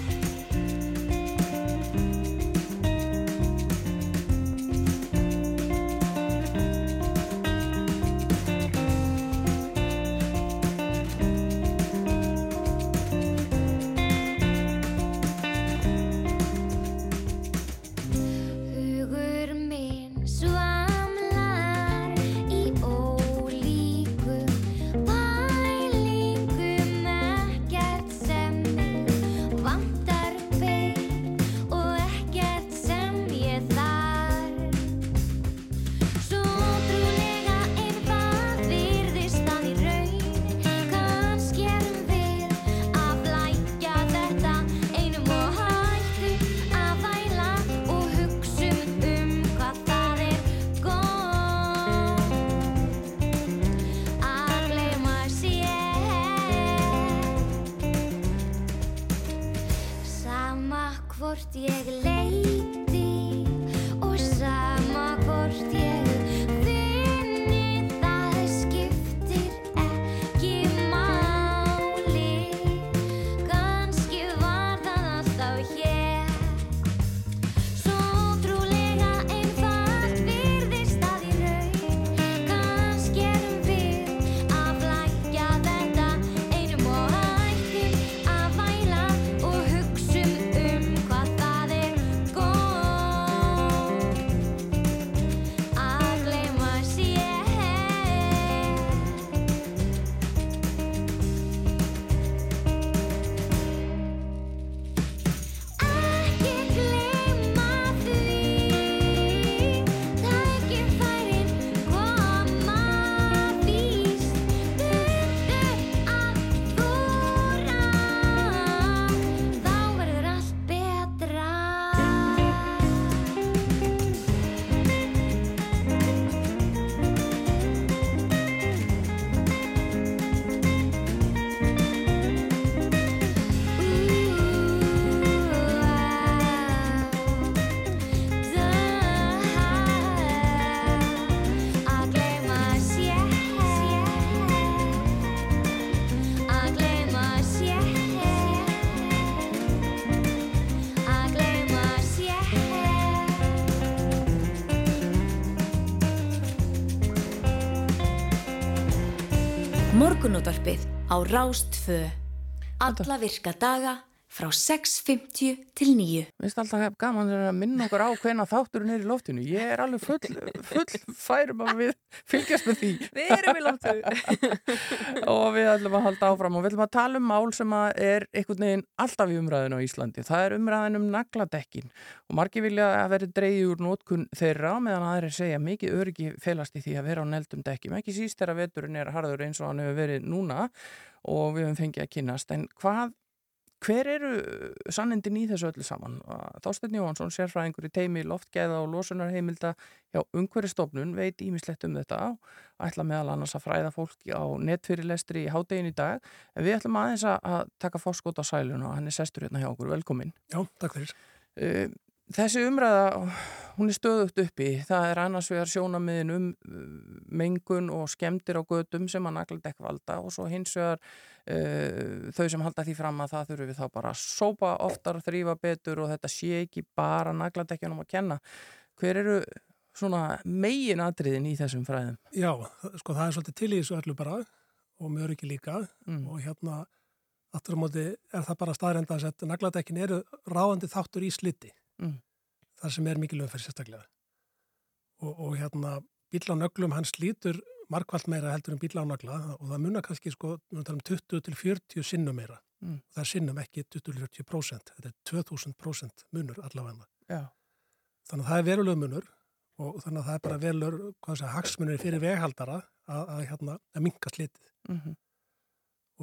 Hvort ég leiti morgunútvarpið á Rástfö. Alla virka daga frá 6.50 til 9. Mér finnst alltaf gaman að minna okkur á hvena þátturinn er í loftinu. Ég er alveg full, full færum að við fylgjast með því. Við erum í lóttu. og við ætlum að halda áfram og við ætlum að tala um mál sem er einhvern veginn alltaf í umræðinu á Íslandi. Það er umræðin um nagladekkin og margir vilja að veri dreigið úr nótkun þeirra meðan aðeins segja mikið öryggi felast í því að vera á neldum dekkjum. Ekki síst þegar veturinn er harður eins og hann hefur verið núna og við höfum fengið að kynast. En hvað Hver eru sannindin í þessu öllu saman? Þásteinn Jóhansson, sérfræðingur í teimi loftgeða og losunarheimilda hjá Ungveristofnun veit ímislegt um þetta og ætla meðal annars að fræða fólki á netfyrirlestri í hádegin í dag. En við ætlum aðeins að taka fórskót á sælun og hann er sestur hérna hjá okkur. Velkomin. Já, takk fyrir. Uh, Þessi umræða, hún er stöðugt uppi. Það er annars vegar sjónamiðin um mengun og skemdir á gödum sem að nagladekk valda og svo hins vegar uh, þau sem halda því fram að það þurfum við þá bara að sópa oftar, þrýfa betur og þetta sé ekki bara nagladekkjunum að kenna. Hver eru svona megin atriðin í þessum fræðum? Já, sko það er svolítið til í þessu öllu bara og mjög ekki líka mm. og hérna aftur á móti er það bara staðrenda að nagladekkin eru ráðandi þáttur í sliti mm. þar sem er mikið lögferð sérstaklega og, og hérna bíl á nöglum hann slítur markvallt meira heldur en bíl á nagla og það munna kannski sko um 20-40 sinnum meira mm. það sinnum ekki 20-40% þetta er 2000% munur allavega Já. þannig að það er veruleg munur og þannig að það er bara velur hagsmunir fyrir veghaldara að, að, hérna, að minka slitið mm -hmm.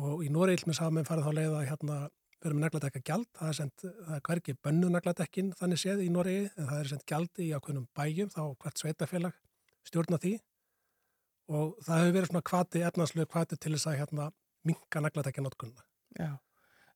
og í hafa með farið þá leið að hérna við erum með nagladekka gjald, það er sendt, það er hverki bönnu nagladekkin þannig séð í Noregi en það er sendt gjaldi í ákveðnum bæjum þá hvert sveitafélag stjórna því og það hefur verið svona kvati, efnarslög kvati til þess að hérna minka nagladekkin notkunna. Já,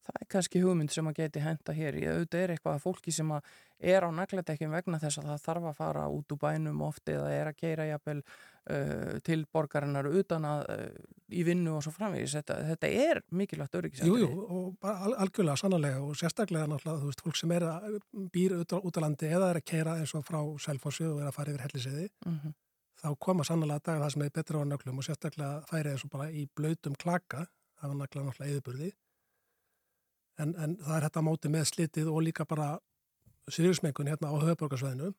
það er kannski hugmynd sem að geti henda hér. Ég auðvitað er eitthvað að fólki sem að er á nagladekkin vegna þess að það þarf að fara út úr bænum ofti eða er að keira jafnvel uh, til borgarinnar utan að uh, í vinnu og svo framvegis. Þetta, þetta er mikilvægt öryggisættir. Jú, jú, og bara algjörlega sannlega og sérstaklega náttúrulega, þú veist, fólk sem er að býr út á, landi eða er að keira eins og frá Selfossu og er að fara yfir helliseiði, mm -hmm. Þá koma sannlega dagar það sem er betra á nöglum og sérstaklega færi og bara í blöytum klaka, það var nagla náttúrulega eðuburði, en, en það er þetta móti með slitið og líka bara sýrismengun hérna á höfuborgarsveðinu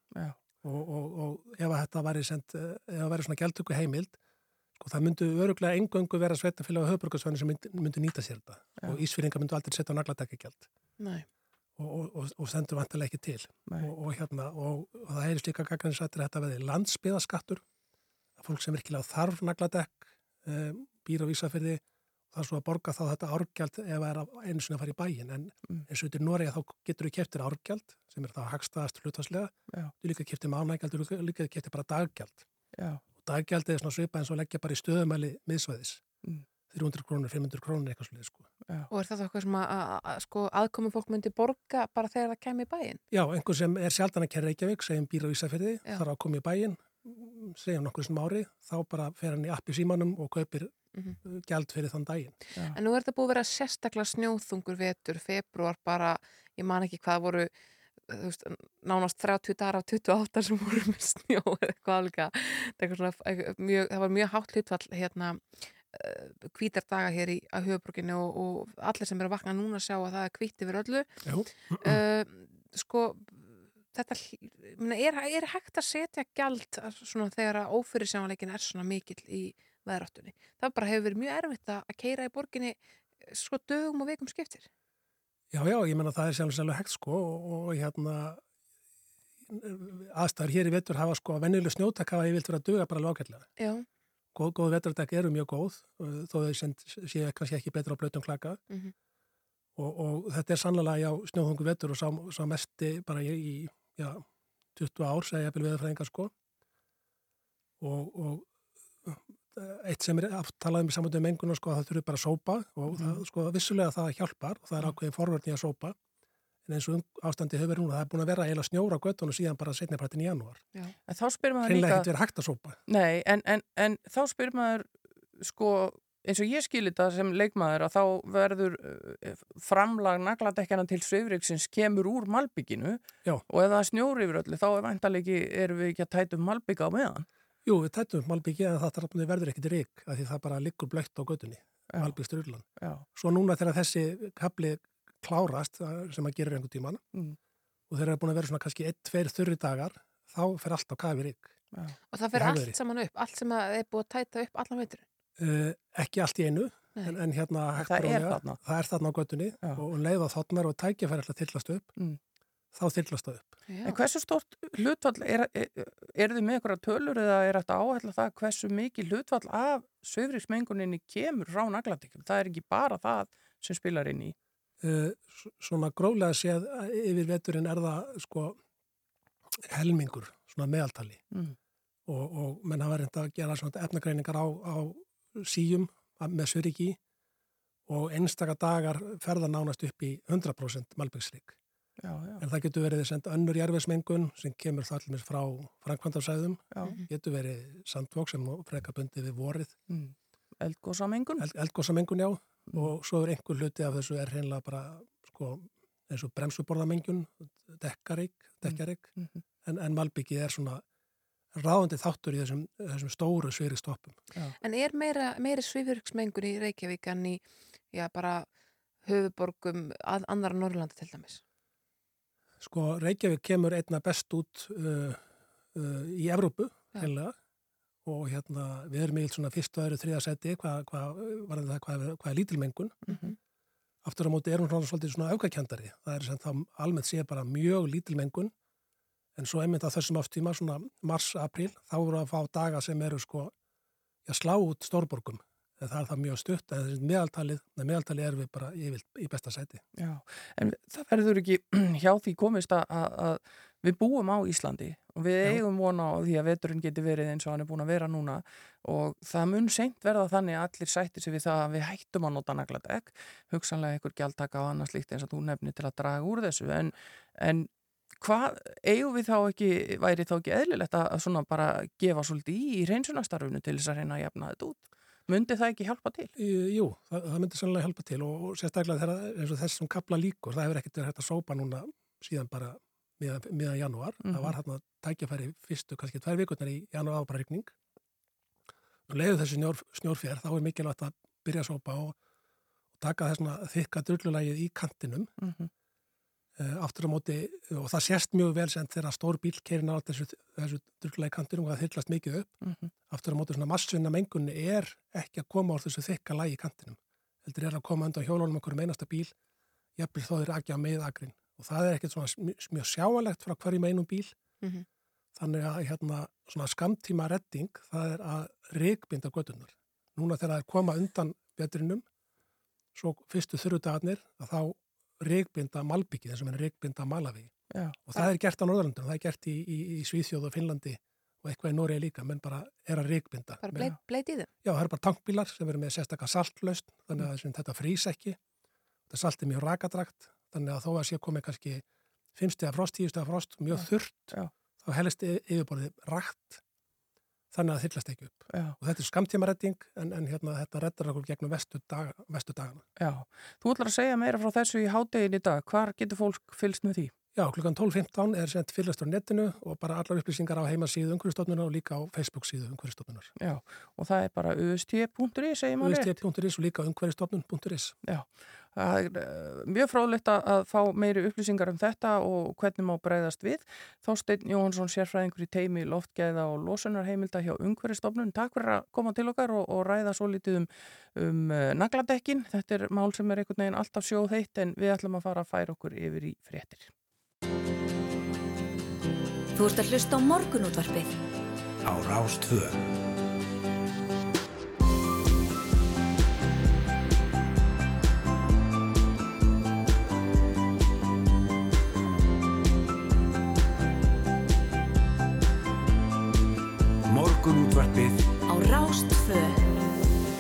og, og, og ef þetta væri sendt, ef það væri svona gæltöku heimild sko það myndu öruglega engöngu vera sveitafélag á höfuborgarsveðinu sem myndu, myndu nýta sér þetta. Og Ísfyrringa myndu aldrei setja gjald Nei. og, og sendur vantilega ekki til. Og hérna og það heyrist líka að þetta veði landsbyðaskattur fólk sem virkilega þarf nagladekk um, býr á Ísafyrði það er svo að borga þá þetta árgjald ef það er einu sinna að fara í bæin en Mm. eins og út í Noregi þá getur þú keftir árgjald sem er það hagstaðast hlutvarslega Já. þú líka keftir mánægjald, þú líka keftir bara daggjald Já. og daggjald er svona svipað eins og leggja bara í stöðumæli miðsvæðis Mm. 300 krónur, 500 krónur eitthvað slið sko. Og er þetta eitthvað sem að, að, að sko, aðkomum fólk myndi borga bara þegar það kemur í bæinn? Já, einhver sem er sjaldan að kæra Reykjavík segjum býr á Ísafjörði, þarf að koma í bæin segjum nokkur sem ári þá bara fer hann í appi símanum og kaupir Mhm. gjald fyrir þann daginn En nú er þetta búið að vera sérstaklega snjóþungur vetur, februar bara, ég man ekki hvað voru, þú veist, nánast 30 dagar af 28 sem voru með snjó eða eitthvað alveg. Það var mjög hátt hlutfall hérna hvítar daga hér í að höfubrukinu og, og allir sem eru að vakna núna sjá að það er hvítt yfir öllu. Uh, sko, þetta meina, er, er hægt að setja svona þegar að ófyrirsjámanleikin er svona mikill í veðráttunni. Það bara hefur verið mjög erfitt að keira í borginni sko dögum og vikum skiptir. Já, já, ég menna það er sjálfslega hægt sko og, og hérna aðstæður hér í vetur hafa sko venjuleg snjótak hafa ég vilt vera að duga bara lágætlega. Já. Góð, góð vetardekk eru mjög góð uh, þó þau séu kannski ekki betra á blöytum klaka Mm -hmm. og, og þetta er sannlega já snjóðungu vetur og sá, sá mesti bara í, í já, 20 ár segja ég að byrja veðurfræðingar sko og, og eitt sem er aftalað um í samvættu mengun sko, það þurfi bara að sópa og mm. það, sko, vissulega það hjálpar og það er ákveðin forverðni að sópa en eins og ástandi hefur núna, það er búin að vera eiginlega snjóra á göttunum síðan bara setniprættin í janúar. En þá spyr maður líka... að. Nei, en, en, en þá spyr maður, sko, eins og ég skilir þetta sem leikmaður að þá verður uh, framlag nagladekkjana til svifriksins kemur úr malbygginu Já. og ef það snjóri yfir öllu þá er vantalegi, erum við ekki að tæta um malbygga á meðan? Jú, við tættum malbyggi en það verður ekkert rík af því það bara liggur blökt á göttunni. Malbyggsturlan. Já. Svo núna þegar þessi kapli klárast uh, sem að gera einhver tíman Mm. og þeir eru búin að vera svona kannski 1-2 þurri dagar, þá fer allt á kafi rík. Og það fer allt saman upp, allt sem að er búið að tæta upp allan veitur. Uh, ekki allt í einu, en, en hérna hægt Það er það er þarna á göttunni og, og leið á þotnar og fer alltaf þyrlast upp, Mm. þá þyrlast það upp. En hversu stort hlutfall, er, er, er þið með einhverja tölur eða er þetta áhætla það hversu mikið hlutfall af svifriksmenguninni kemur frá nagladekjum? Það er ekki bara það sem spilar inn í. Uh, svona gróflega séð uh, yfir veturinn er það sko helmingur, svona meðaltali Mm. og, og menn hafa reynda að gera svona efnagreiningar á, á síjum að- með suriki og einstaka dagar ferða nánast upp í 100% malbyggsrík. Já, já. En það getur verið senda önnur jarfismengun sem kemur það allir frá Frankvandarsæðum, Já. getur verið sandvók sem bundið við vorið, Mm. Eldgósamengun? Eld, eldgósamengun já og svo er einhver hluti af þessu er hreinlega bara sko, eins og bremsuborðamengun, dekkarík, dekkarík, Mhm. en, en malbyggið er svona ráðandi þáttur í þessum, þessum stóru sveri stoppum. En er meira, meiri svifurksmengun í Reykjavík en í, já, bara höfuborgum að andara Norrlanda til dæmis? Sko Reykjavík kemur einna best út uh, uh, í Evrópu, Já. heimlega, og hérna við erum í svona fyrstu öðru þriða seti, hvað hva, hvað, hvað, hvað, hvað er lítilmengun. Mhm. Aftur á móti er hún svona svolítið svona aukakendari. Það er sem þá almennt sé bara mjög lítilmengun, en svo einmitt á þessum ástíma, svona mars-april, þá voru að fá daga sem eru sko, já, slá út stórborgum. Það er það mjög stutt, en meðaltalið, meðaltalið er við bara yfir, í besta seti. Já, en það verður ekki hjá því komist að, að, að við búum á Íslandi og við Já. eigum vona á því að veturinn geti verið eins og hann er búin að vera núna og það mun seint verða þannig að allir sættir sig við það að við hættum að nota nagladekk, hugsanlega einhver gjaldtaka og annað slíkt eins og þú nefnir til að draga úr þessu en, en hvað eigum við þá ekki, væri þá ekki eðlilegt að svona bara gefa svolítið í í reynsunastarfinu til þess að reyna að jafna þetta út? Mundi það ekki hjálpa til? Jú, það, það myndi sannlega hjálpa til og, og sérstaklega og þessum kapla líkur, það hefur ekkert verið hægt að sópa núna síðan bara miðan, miðan janúar. Mhm. Það var hérna tækjafæri fyrstu kannski tvær vikurnar í janúar ábara rigning. Og leiðu þessu snjór, snjórfjær, þá er mikilvægt að byrja að sópa og, og taka þessna þykka drullulagið í kantinum. Mm -hmm. Uh, aftur á móti, og það sést mjög vel sem þegar stór bíl keirir nátt þessu, þessu drullulagi kantinum og það þyrlast mikið upp Mhm. aftur á móti svona massvinna mengunni er ekki að koma á þessu þykka lagi í kantinum heldur er að koma undan hjólunum okkur um einasta bíl jafnvel þó þeir ekki á miðagrin og það er ekkert svona mjög sjáalegt frá hverjum einum bíl Mhm. þannig að hérna svona skamtíma redding það er að reikbinda göttunar núna þegar það er koma undan vetrinum svo fyrstu þurrudagarnir að þá reikbinda malbyggi þessum er reikbinda malavi Já. og það er gert á Norðurlandunum, það er gert í, í, í Svíþjóð og Finnlandi og eitthvað í Noregi líka, menn bara er að reikbinda. Bara bleit, bleit í þeim? Já, það er bara tankbílar sem verður með sérstakka saltlaust, þannig að mm. þetta frýs ekki. Þetta salt er mjög rakadragt, þannig að þó að sé komið kannski 5 stega frost, 10 stega frost, mjög þurrt, Já. þá helst y- yfirborðið rakt, þannig að það þyrlast ekki upp. Já. Og þetta er skamtímaredding, en, en hérna, þetta reddar okkur gegnum vestu, dag, vestu dagana. Já, þú ætlar að segja meira frá þessu í hádegin í dag. Hvar getur fólk fylgst með því? Já, klukkan 12.15 er sendt fyrirlastur á netinu og bara allar upplýsingar á heimasíðu umhverfistofnunar og líka á Facebook síðu umhverfistofnunar. Já, og það er bara ust.is, segir maður rétt. ust.is og líka umhverfistofnun.is. Já, það er uh, mjög fráðlegt að, fá meiri upplýsingar um þetta og hvernig má breyðast við. Þásteinn Jóhansson, sérfræðingur í teimi loftgæða og losunarheimilda hjá umhverfistofnun. Takk fyrir að koma til okkar og, og ræða svo litið um, um uh, nagladekkin. Þetta er mál sem er einhvern veginn alltaf sjóð heitt en við ætlum að fara að færa okkur yfir í fréttir. Þú ert að hlusta á morgunútvarpið. á Rástvö. Morgunútvarpið Á Rástvö.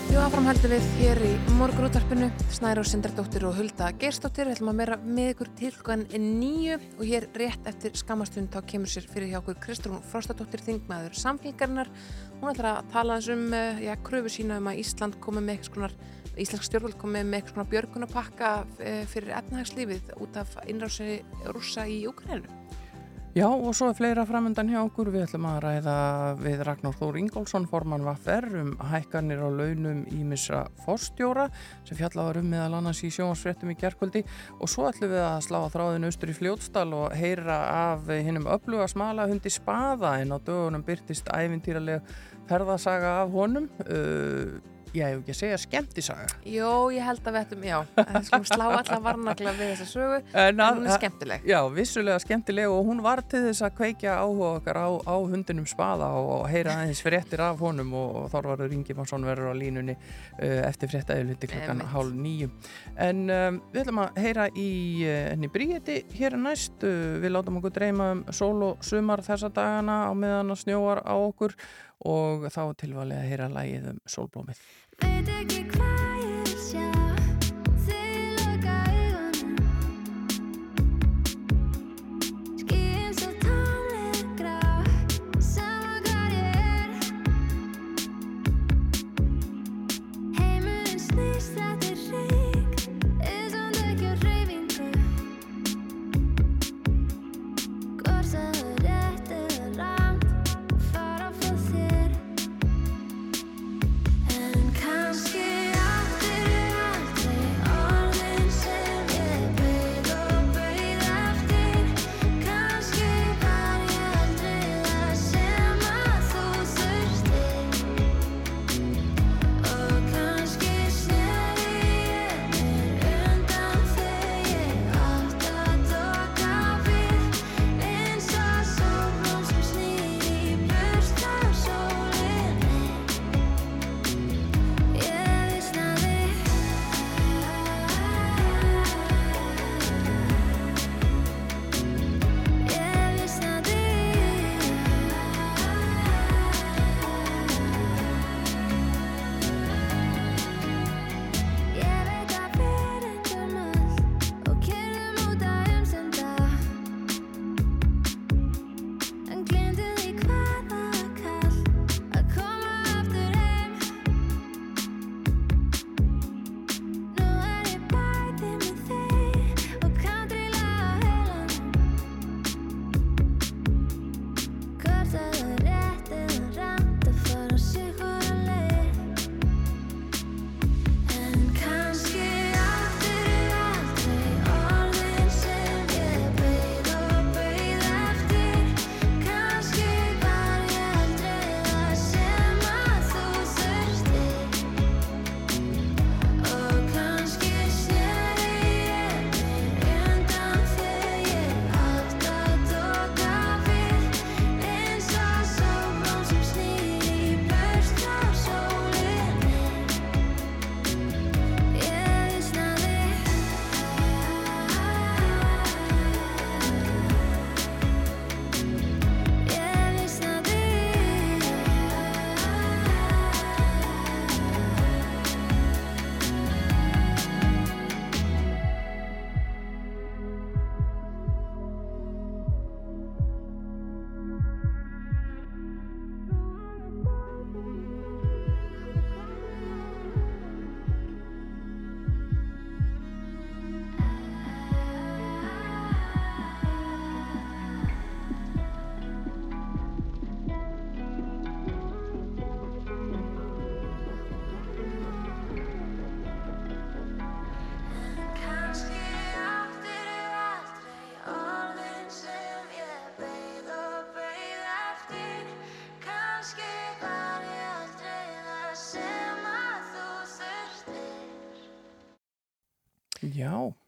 Jú, áfram heldum við hér í morgunútvarpinu. Snæra og Sindardóttir og Hulda Gerstóttir Við ætlum að vera með ykkur til hlugan nýju og hér rétt eftir skamastund þá kemur sér fyrir hjá okkur Kristrún Frostadóttir Þingmaður samfélgarinnar Hún ætlar að tala um eh, já, kröfu sína um að Ísland komi með eitthvað skonar Íslensk stjórnvöld komi með eitthvað svona björgunapakka eh, fyrir efnahagslífið út af innrási rússa í Ukraínu Já og svo er fleira framöndan hjá okkur. Við ætlum að ræða við Ragnar Þór Ingólfsson, formann Vaffer um hækkanir á launum ímissa forstjóra sem fjallaður um meðal annars í sjónvarsfréttum í gerkvöldi og svo ætlum við að slá þráðin austur í fljótstal og heyra af hinnum öfluga smala hundi spaða en á dögunum byrtist ævintýralega ferðasaga af honum. Uh, ég hef ekki að segja skemmtisaga. Jó, ég held að við ættum, já, við skulum slá alla varnagla við þessa sögu, en, að, hún er skemmtileg. Já, vissulega skemmtileg og hún var til þess að kveikja áhuga okkar á, á hundinum spaða og heyra aðeins fréttir af honum og, og Þorvarður Ingimarsson verður á línunni uh, eftir fréttaðilhundi klokkan hálf nýju. En um, við ætlum að heyra í uh, henni Bríeti hér næst. Uh, við látum okkur dreyma um sól og sumar þessa dagana á meðan að snjóar á okkur og þá tilvalið að heyra lægið um sólblómið.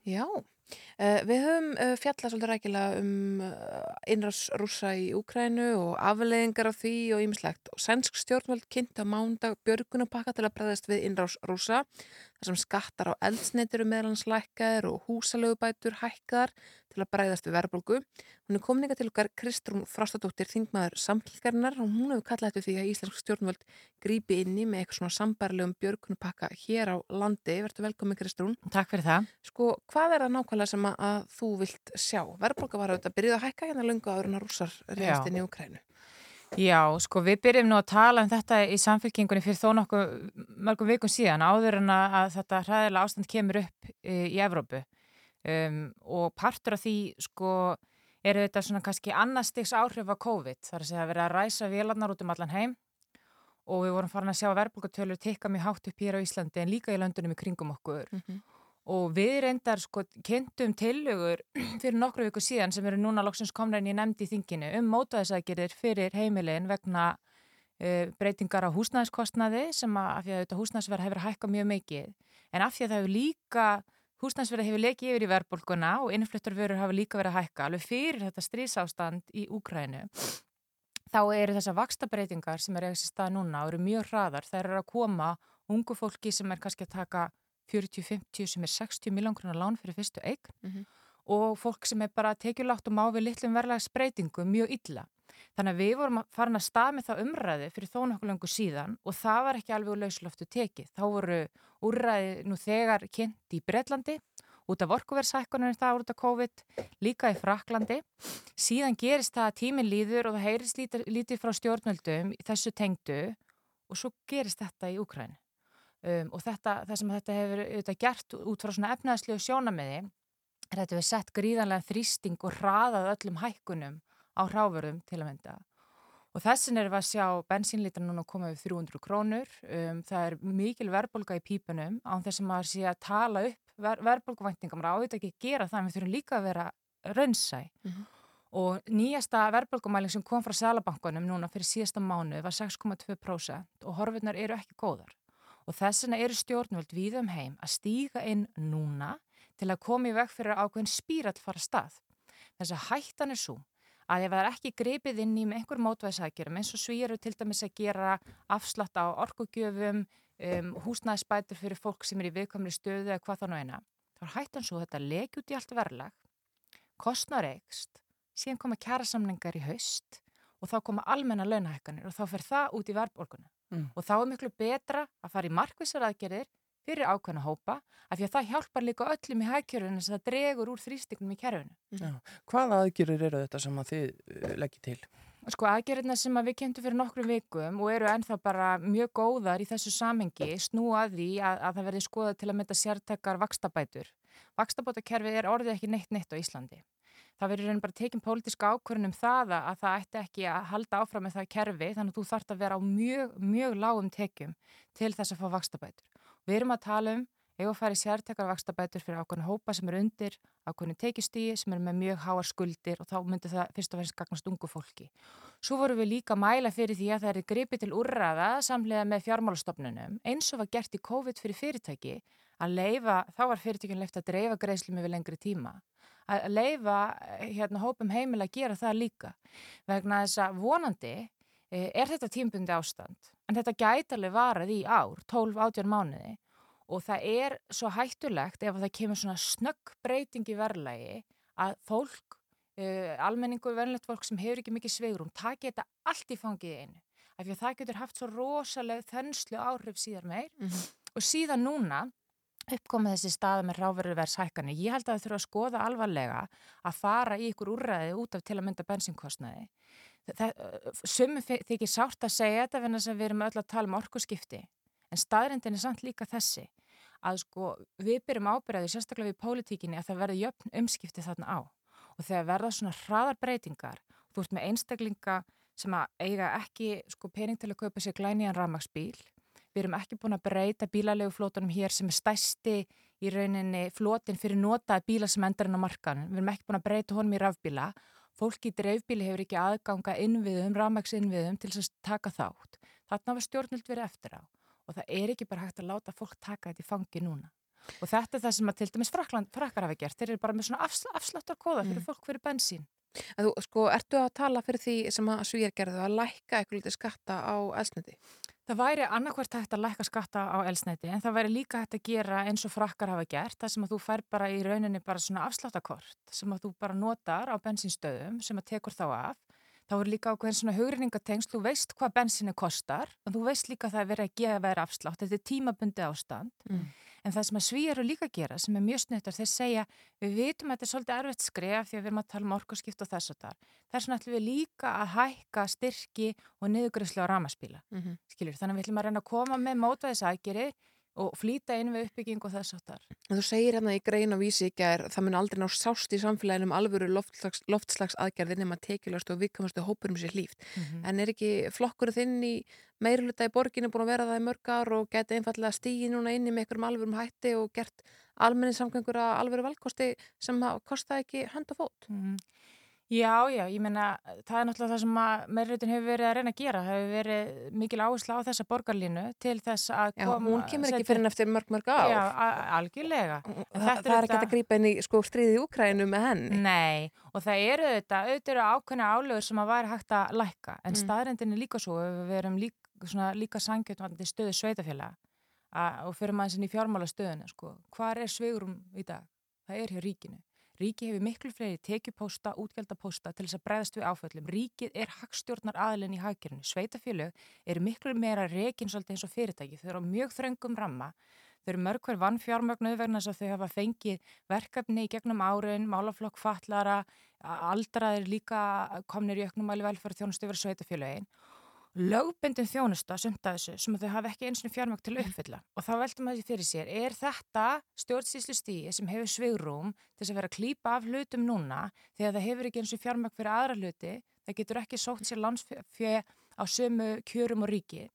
Já. Uh, við höfum uh, fjallað svolítið rækilega um uh, innrás rúsa í Úkrænu og afleðingar af því og ýmislegt. Og sænsk stjórnvöld kynnt á mándag björgunapakka til að bregðast við innrás rúsa þar sem skattar á eldsneitir um meðlans lækkaðir og húsalögubætur hækkaðar til að bregðast við verðbólgu. Hún er komin ykkar til okkar Kristrún Frostadóttir, þingmaður samfélgarinnar og hún hefur kallað eftir því að Íslensk stjórnvöld grípi inni með eitthvað svona sambarlegum björgunapakka hér á landi. Verður velkomin Kristrún. Takk fyrir það. Sko, hvað er það nákvæmlega sem að, að þú vilt sjá? Verðbólka var auðvitað byrjuð að hækka hérna en að rússar reyðast inn í Ukrænu. Já, sko við byrjum nú að tala um þetta í samfélkingunni fyrir þó nokkuð mörgum vikum síðan áður en að, að þetta hræðilega ástand kemur upp e, í Evrópu um, og partur af því sko eru þetta svona kannski annarstiks áhrif af COVID. Það er að segja að vera að ræsa vélarnar út um allan heim og við vorum farin að sjá verðbólgatölur tikka mjög hátt upp hér á Íslandi en líka í löndunum í kringum okkur. Og við reyndar sko kynntum tillögur fyrir nokkru viku síðan sem eru núna loksins komna inn í nefndi í þinginu um mótaðisækirðir fyrir heimilin vegna uh, breytingar á húsnæðiskostnaði sem að, af því að þetta húsnæðisverð hefur hækkað mjög mikið en af því að það hefur líka húsnæðisverð hefur lekið yfir í verðbólguna og innfluttarvörur hafa líka verið að hækka alveg fyrir þetta strísástand í Úkrænu þá eru þessar vakstabreitingar sem eru þessi stað núna og eru mjög hraðar þær eru að koma ungu fólki sem er kannski að taka 40-50 sem er 60 miljóngruna lán fyrir fyrstu eign Mhm. og fólk sem er bara tekjulátt og má við litlum verðlagsbreytingum mjög illa. Þannig að við vorum farin að stað með það umræði fyrir þó nokkuð lengur síðan og það var ekki alveg úr lausloftu tekið. Þá voru úrræði nú þegar kynnt í Bretlandi út af orkuverðsækkunum það út af COVID, líka í Fraklandi. Síðan gerist það að tíminn líður og það heyrist lítið, lítið frá stjórnvöldum í þessu tengdu og svo gerist þetta í Úkræni. Um, og þetta, það sem þetta hefur þetta gert út frá svona efnaðslegu sjónamiði er að þetta við sett gríðanlega þrýsting og hraðað öllum hækkunum á hráfurðum til að mynda. Og þessin erum við að sjá bensínlítra núna koma við 300 krónur. Um, það er mikil verðbólga í pípunum án þess að maður sé að tala upp ver verðbólguvæntingum. Maður áður ekki að gera það en við þurfum líka að vera raunsæ. Og nýjasta verðbólgumæling sem kom frá Sælabankunum núna fyrir síðasta mánu var 6,2% og horfirnar eru ekki góðar. Og þessina eru stjórnvöld við um heim að stíga inn núna til að koma í veg fyrir ákveðin spírall fara af stað. Þess að hættan er svo að ef það er ekki gripið inn í með einhver mótvæðsækjurum eins og svíru til dæmis að gera afslátt á orkugjöfum, um, húsnæðisbætur fyrir fólk sem er í viðkomri stöðu eða hvað það nú eina, þá er hættan svo að þetta leki út í allt verðlag, kostnar eikst, síðan koma kjærasamningar í haust og þá koma almenna launahækkanir og þá fer það út í verðborguna. Mm. Og þá er miklu betra að fara í markvissar aðgerðir fyrir ákveðna hópa af því að það hjálpar líka öllum í hækjörunum sem það dregur úr þrýstingum í kerfinu. Já. Hvaða aðgjörir eru þetta sem að þið uh, leggir til? Sko aðgerðina sem að við kynntum fyrir nokkrum vikum og eru ennþá bara mjög góðar í þessu samengi snúa að að, að það verði skoðað til að mynda sértekar vakstabætur. Vakstabótakerfið er orðið ekki neitt neitt á Íslandi. Það verður bara tekin pólitíska ákvörðun um það að það ætti ekki að halda áfram með það kerfi þannig að þú þarft að vera á mjög, mjög lágum tekjum til þess að fá vakstabætur. Við erum að tala um ef að fara í sértekar vakstabætur fyrir ákveðin hópa sem er undir ákveðin tekjustíi sem er með mjög háar skuldir og þá myndir það fyrst og fyrst gagnast ungu fólki. Svo vorum við líka að mæla fyrir því að það er gripið til úrraða samlega með fjármálastofnunum eins og var gert í COVID fyrir fyrirtæki að leifa, þá var fyrirtækinn leift að dreifa greiðslum yfir lengri tíma að leifa hérna hópum heimil að gera það líka vegna þess að vonandi eh, er þetta tímbundi ástand en þetta gætarlega varað í ár 12-18 mánuði og það er svo hættulegt ef það kemur svona snögg breyting í verðlægi að fólk, uh, almenningur, verðlegt fólk sem hefur ekki mikið sveigrum, taki þetta allt í fangið einu. Af því að það getur haft svo rosalega þenslu áhrif síðar meir og síðan núna uppkomið þessi staða með ráverðverðshækkanir. Ég held að það þurfa að skoða alvarlega að fara í ykkur úrræði út af til að mynda bensinkostnaði. Sumum þykir sárt að segja þetta vegna þess að við erum öll að tala um orkuskipti en staðrindin er samt líka þessi að sko við byrjum ábyrjaði sérstaklega við pólitíkinni að það verði jöfn umskipti þarna á. Og þegar verða svona hraðar breytingar þú ert með einstaklinga sem að eiga ekki sko pening til að kaupa sér glæniðan ramagsbíl við erum ekki búin að breyta bílalegu flótunum hér sem er stæsti í rauninni flótin fyrir notaði bíla sem endar inn á markanum við erum ekki búin að breyta honum í rafbíla fólki í dreifbíli hefur ekki aðganga innviðum, ramags innviðum til að taka þátt þarna var stjórnult verið eftir á og það er ekki bara hægt að láta fólk taka þetta í fangi núna. Og þetta er það sem að til dæmis Frakland, frakkar hafa gert. Þeir eru bara með svona afs, afsláttar kóða fyrir Mm. fólk fyrir bensín. En þú, sko, ertu að tala fyrir því sem að svíjar gerðu að lækka eitthvað skatta á elsniti? Það væri annarkvært hægt að lækka skatta á elsneiti en það væri líka hægt að gera eins og frakkar hafa gert. Það sem að þú fær bara í rauninni bara svona afsláttakort sem að þú bara notar á bensinstöðum sem að tekur þá af. Þá er líka ákveðin svona hugrinningatengsl, þú veist hvað bensinni kostar, en þú veist líka að það er verið að gefa verið afslátt, þetta er tímabundi ástand. Mm. En það sem að svíjar eru líka gera, sem er mjög snuttar, þeir segja, við vitum að þetta er svolítið erfitt skref því að við erum að tala um orkuskipt og þess og þar. Þess vegna ætlum við líka að hækka styrki og niðugræslu á ramaspíla. Mhm. Skilur, þannig að við ætlum að reyna að koma með mótvæðisækjari og flýta inn við uppbygging og þess áttar. En þú segir hérna í grein og vísi ekki að það mun aldrei ná sást í samfélaginu um alvöru loftslags, loftslags aðgerðin nema tekjulegast og viðkvæmastu hópurum sér hlýft. Mhm. En er ekki flokkur þinn í meiruluta í borginu búin að vera það í mörg ár og geti einfallega stígi núna inni með einhverjum alvörum hætti og gert almenningssamgöngur að alvöru valkosti sem kosta ekki hönd og fót? Mhm. Já, já, ég meina það er náttúrulega það sem að meirritin hefur verið að reyna að gera, það hefur verið mikil áhersla á þessa borgarlínu til þess að Já, koma... hún kemur ekki fyrir en eftir mörg mörg ár. Já, algjörlega. En Það, þetta er ekki hægt að grípa í sko stríði í Úkrænu með henni. Nei, og það eru þetta, auðvitað eru ákveðna álögur sem að væri hægt að lækka, en Mm. staðrendin er líka svo, við erum líka, líka sangjötnvandi stöðu sveitafélaga að- og fyrir maður sinni í fjármála stöðuna, sko, hvar er sveigurum í dag? Það er hjá ríkinu. Ríki hefur miklu fleiri tekjupósta, útgjaldapósta til þess að bregðast við áföllum. Ríkið er hagstjórnar aðlinn í hagkerinu. Sveitafélög eru miklu meira rekin svolítið eins og fyrirtæki. Þau eru á mjög þröngum ramma. Þau eru mörg hver vann fjármögnuð vegna þess að þau hafa fengið verkefni í gegnum árin, málaflokk fallara, aldraðir líka komnir í auknum mæli velferð þjónustu yfir sveitafélögin. Lögbendin þjónusta sumt að þessu sem að þau hafa ekki eins og fjármögn til að uppfylla og þá veltum maður því fyrir sér, er þetta stjórnsýslu stíi sem hefur svigrum til þess að vera að klípa af hlutum núna þegar það hefur ekki eins og fjármögn fyrir aðra hluti, það getur ekki sótt sér landsfjö á sömu kjörum og ríki.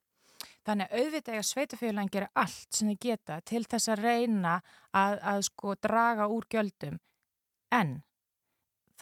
Þannig að auðvitað eiga sveitafélagin gera allt sem þau geta til þess að reyna að, að sko draga úr gjöldum. En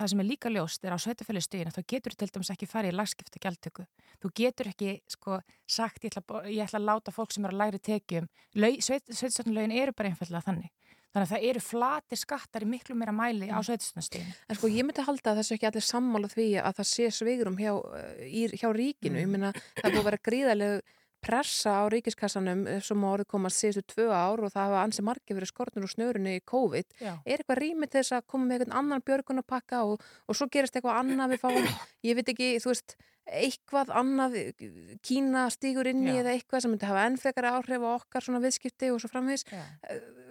það sem er líka ljóst er á sveitafélagstögin þá getur til dæmis ekki farið í lagskipta gjaldtöku. Þú getur ekki sko sagt ég ætla, ég ætla að láta fólk sem eru að læri tekjum. Sveitastofnulögin eru bara einfallega þannig. Þannig að það eru flatir skattar í miklu meira mæli á sveitastofnustögin. En sko ég myndi halda að þessu ekki allir sammála því að það sé sveigurum hjá, uh, í, hjá ríkinu. Ég meina það búið að vera gríðarlegu pressa á ríkiskassanum sem á orðið komast síðustu tvö ár og það hafa ansi margir verið skortnur og snörunni í COVID. Já. Er eitthvað rými til þess að koma með einhvern annan björgunarpakka og, og svo gerist eitthvað annað við fáum, ég veit ekki, þú veist, eitthvað annað, Kína stígur inn í eða eitthvað sem myndi hafa enn frekar áhrif á okkar svona viðskipti og svo framvegis. Já.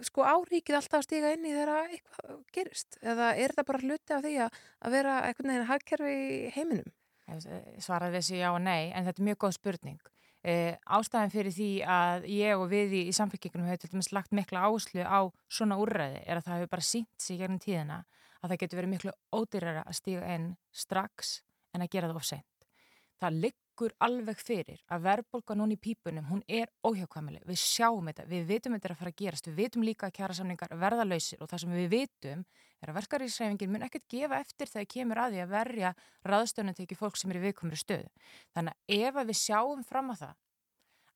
Sko áríkið alltaf að stíga inn í þegar eitthvað gerist? Eða er það bara hluti af því að, að vera eitthvað neginn hagkerfi heiminum? Svaraði þessi já og nei, en þetta er mjög góð spurning. Uh, ástæðan fyrir því að ég og við í, í samfélkingunum hefur til dæmis lagt mikla áherslu á svona úrræði er að það hefur bara sínt sig gegnum tíðina að það getur verið miklu ódýrara að stíga inn strax en að gera það of seint. Það liggur alveg fyrir að verðbólka núna í pípunum, hún er óhjákvæmileg. Við sjáum þetta, við vitum þetta er að fara að gerast, við vitum líka að kjara samningar verða lausir og það sem við vitum er að verkarísræfingin mun ekkert gefa eftir þegar kemur að því að verja ráðstöðunum tekið fólk sem er í viðkomri stöðu. Þannig að ef við sjáum fram á það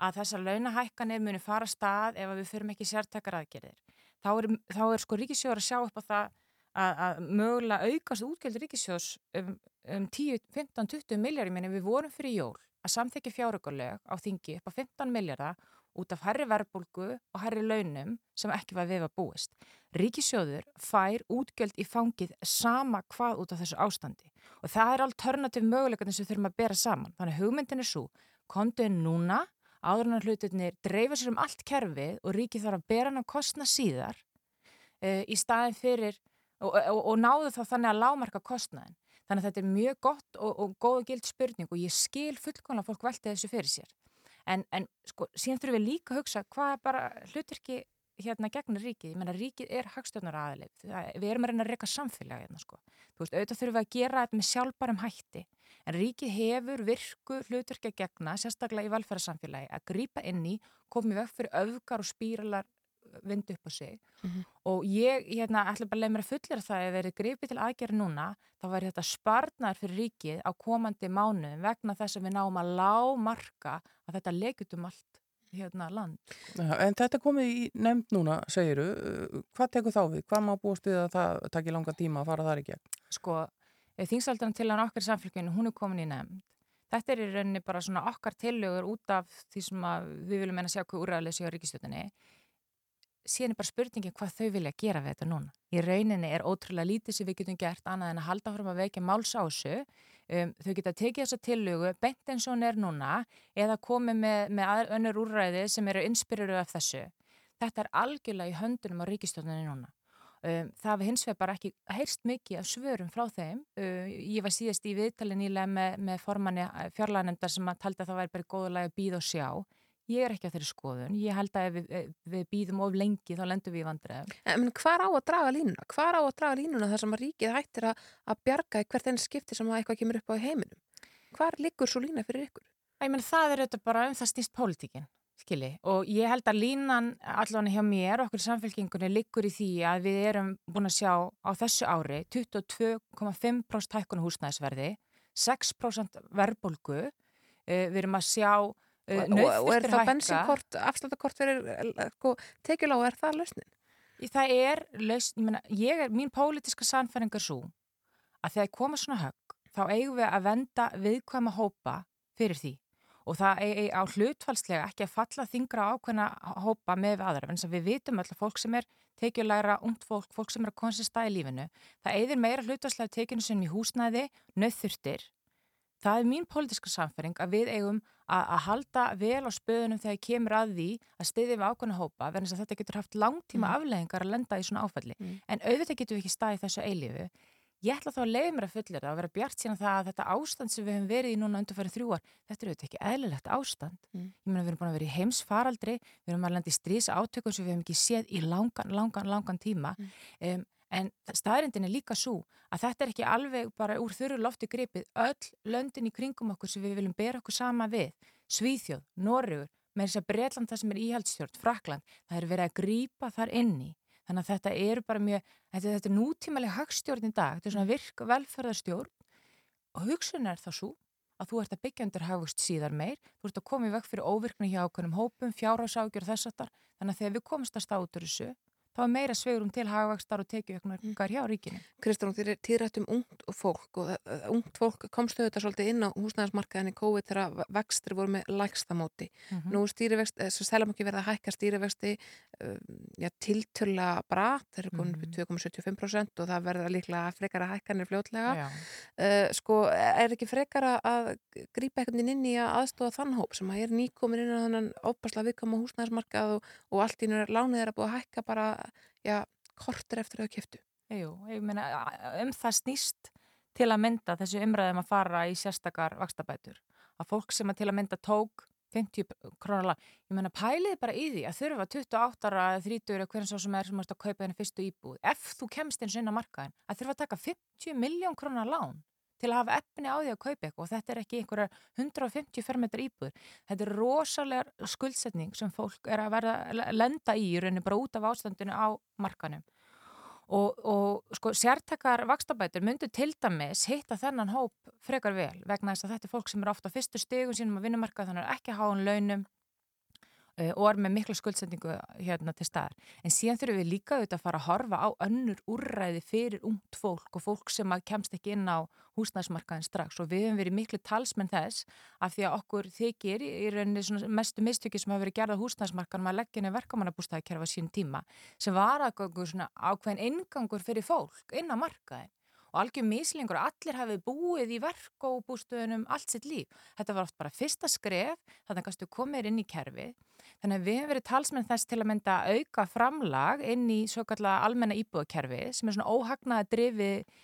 að þessar launahækkanir muni fara stað ef við fyrum ekki sértakar aðgerðir, þá er, þá er sko ríkisjóður að sjá upp á það að, að mögulega aukast útgjöld ríkisjós um, um 10, 15, 20 miljardar, ég meina við vorum fyrir jól að samþekja fjárökuleg á þingi upp á 15 miljardar út af herri verbulgu og herri launum sem ekki var við að búist. Ríkisjóður fær útgjöld í fangið sama hvað út af þessu ástandi og það er alternativ möguleikarnir sem þurfum að bera saman. Þannig hugmyndin er svo, kontu inn núna, áður en að hlutirnir dreifa sér um allt kerfið og ríkið þarf að bera hann að kostna síðar uh, í staðin fyrir og, og, og náðu þá þannig að lámarka kostnaðin. Þannig að þetta er mjög gott og, og góð og gild spurning og ég skil fullkonlega fólk velti þessu fyrir sér. En, en sko, síðan þurfum við líka að hugsa hvað er bara hluturki hérna gegna ríkið. Ég menna ríkið er hagstjórnar aðalið. Við erum að reyna að reyka samfélag hérna sko. Þú veist, auðvitað þurfum við að gera þetta með sjálfbærum hætti. En ríkið hefur virku hluturki að gegna, sérstaklega í velferðarsamfélagi, að grípa inn í, komið vekk fyrir öfgar og spíralar vind upp á sig Mhm. og ég hérna, ætla bara að leið mér að fullera það ef verið gripið til aðgerð núna þá væri þetta sparnar fyrir ríkið á komandi mánuðum vegna þess að við náum að lámarka að þetta lekjut um allt hérna land. Já, En þetta komið í nefnd núna, segiru. Hvað tekur þá við? Hvað má búast við að það takir langa tíma að fara þar í gegn? Sko, þingsaldan til hann okkar í samfélginu, hún er komin í nefnd. Þetta er í rauninni bara svona okkar tillögur út af því sem að við viljum meina sjá hvað úræðileg séu á ríkistjóttinni. Síðan er bara spurningin hvað þau vilja gera við þetta núna. Í rauninni er ótrúlega lítið sem við getum gert annað en að halda fram að vekja máls á þessu. Um, þau geta tekið þessa tillögu bent eins og hún er núna eða komið með, með önnur úrræði sem eru inspiriruð af þessu. Þetta er algjörlega í höndunum á ríkistjóttinni núna. Um, það hafi hins vegar bara ekki heyrst mikið af svörum frá þeim. Uh, ég var síðast í viðtali nýlega með, með formanni fjárlæðanemndar sem að taldi að það væri bara góðulega að býða og sjá. Ég er ekki á þeirri skoðun. Ég held að ef við, ef við býðum of lengi þá lendum við í vandræðum. En hvar á að draga línuna? Hvar á að draga línuna þar sem að ríkið hættir að, að bjarga í hvert enn skipti sem að eitthvað kemur upp á heiminum? Hvar liggur svo lína fyrir ykkur? Ég menn það er auðvitað bara um það snýst pólitíkin, skilji. Og ég held að línan allan hjá mér, okkur í samfélkingunni, liggur í því að við erum búin að sjá á þessu ári 22,5% hækkun húsnæðisverði, 6% verðbólgu, uh, við erum að sjá Og, og, er það bensinkort, afsláttakort fyrir sko, tekjulág, er það lausnin? Í Það er lausn, ég er, mín pólitiska sannfæringar svo að þegar koma svona högg, þá eigum við að venda viðkvæma hópa fyrir því. Og það er á hlutfalslega ekki að falla þingra á ákveðna hópa með aðra, en að við vitum alltaf fólk sem er tekjulæra, ungt fólk, fólk sem er að konsista í lífinu, það eigðir meira hlutfalslega tekjunu sem í húsnæði, nöðþurftir það er mín pólitíska samfæring að við eigum að, halda vel á spöðunum þegar kemur að því að stiðja við ákveðna hópa verðins að þetta getur haft langtíma Mm. afleggingar að lenda í svona áfalli Mm. en auðvitað getum við ekki staðið þessu eilífu ég ætla þá að leiða mér að fullera að vera bjart síðan það að þetta ástand sem við höfum verið í núna undir fyrir þrjú ár, þetta er auðvitað ekki eðlilegt ástand Mm. ég meina við erum búin að vera í heimsfaraldri við erum að lenda í strís átökum sem við höfum ekki séð í langan, langan, langan tíma um, en staðrindin er líka svo að þetta er ekki alveg bara úr þurru lofti gripið. Öll löndin í kringum okkur sem við viljum bera okkur sama við Svíþjóð, Norrögur, með þess að Bretland það sem er íhaldstjórn, Frakland það er verið að grípa þar inni þannig að þetta eru bara mjög, þetta, þetta er nútímalega hagstjórn í dag, þetta er svona virk velferðarstjórn. Og hugsun er það svo að þú ert að byggja undir hagvust síðar meir, þú ert að koma í veg fyrir óvirkni hjá okkurum hópum, fjárháságjur þess aftar, þannig að þegar við komumst að státur þessu, þá er meira svegrum til hagvakstar og tekjuöknar hjá ríkinu. Kristrún, þér er tíðrætt um ungt fólk og uh, ungt fólk komstu þetta svolítið inn á húsnæðismarkaðin í COVID þegar vextir voru með lægstamóti. Mhm. Nú er stýrivexti, þess að selja ekki verið að hækka stýrivexti uh, já, tiltölla brat, þeir eru komin upp í 2,75% og það verður líklega frekara hækkanir fljótlega. Já. Uh, sko, er ekki frekara að grípa veginn inn í að aðstofa þann hóp sem að er nýkomin inn á þannan óbærslega viðkama húsnæðismarkað og, og allt í já, kortir eftir að keftu. Jú, ég meina, um það snýst til að mynda þessu umræðum að fara í sérstakar vakstabætur. Að fólk sem að til að mynda tók 50 krónar lag, ég meina pælið bara í því að þurfa 28 ára eða 30 eða hvernig svo sem er sem að kaupa henni fyrstu íbúð ef þú kemst eins og inn á markaðin að þurfa að taka 50 miljón krónar lán til að hafa efni á því að kaupa eitthvað og þetta er ekki einhverja 150 fermetrar íbúður. Þetta er rosalega skuldsetning sem fólk er að verða að lenda í í rauninni bara út af ástandinu á markanum. Og, og sko sértakar vakstabætur myndu til dæmis hitta þennan hóp frekar vel vegna þess að þetta er fólk sem er ofta á fyrstu stegum sínum að vinnumarka þannig að ekki háan launum og er með mikla skuldsendingu hérna til staðar. En síðan þurfum við líka auðvitað að fara að horfa á önnur úrræði fyrir ungt fólk og fólk sem kemst ekki inn á húsnæðismarkaðin strax og við hefum verið miklu talsmenn þess af því að okkur þykir í rauninni mestu mistöki sem hafa verið gerða húsnæðismarkaðin að leggja inn í verkamannabústæðakerfa sín tíma sem var að svona ákveðin ingangur fyrir fólk inn á markaðin og algjör mislingur að allir hafi búið í verkóbústöðunum allt sitt líf. Þetta var oft bara fyrsta skref, þannig að kannski komir inn í kerfið. Þannig að við hefum verið talsmenn þess til að mynda auka framlag inn í svo kallega almenna íbúðakerfi sem er svona óhagnaða drifið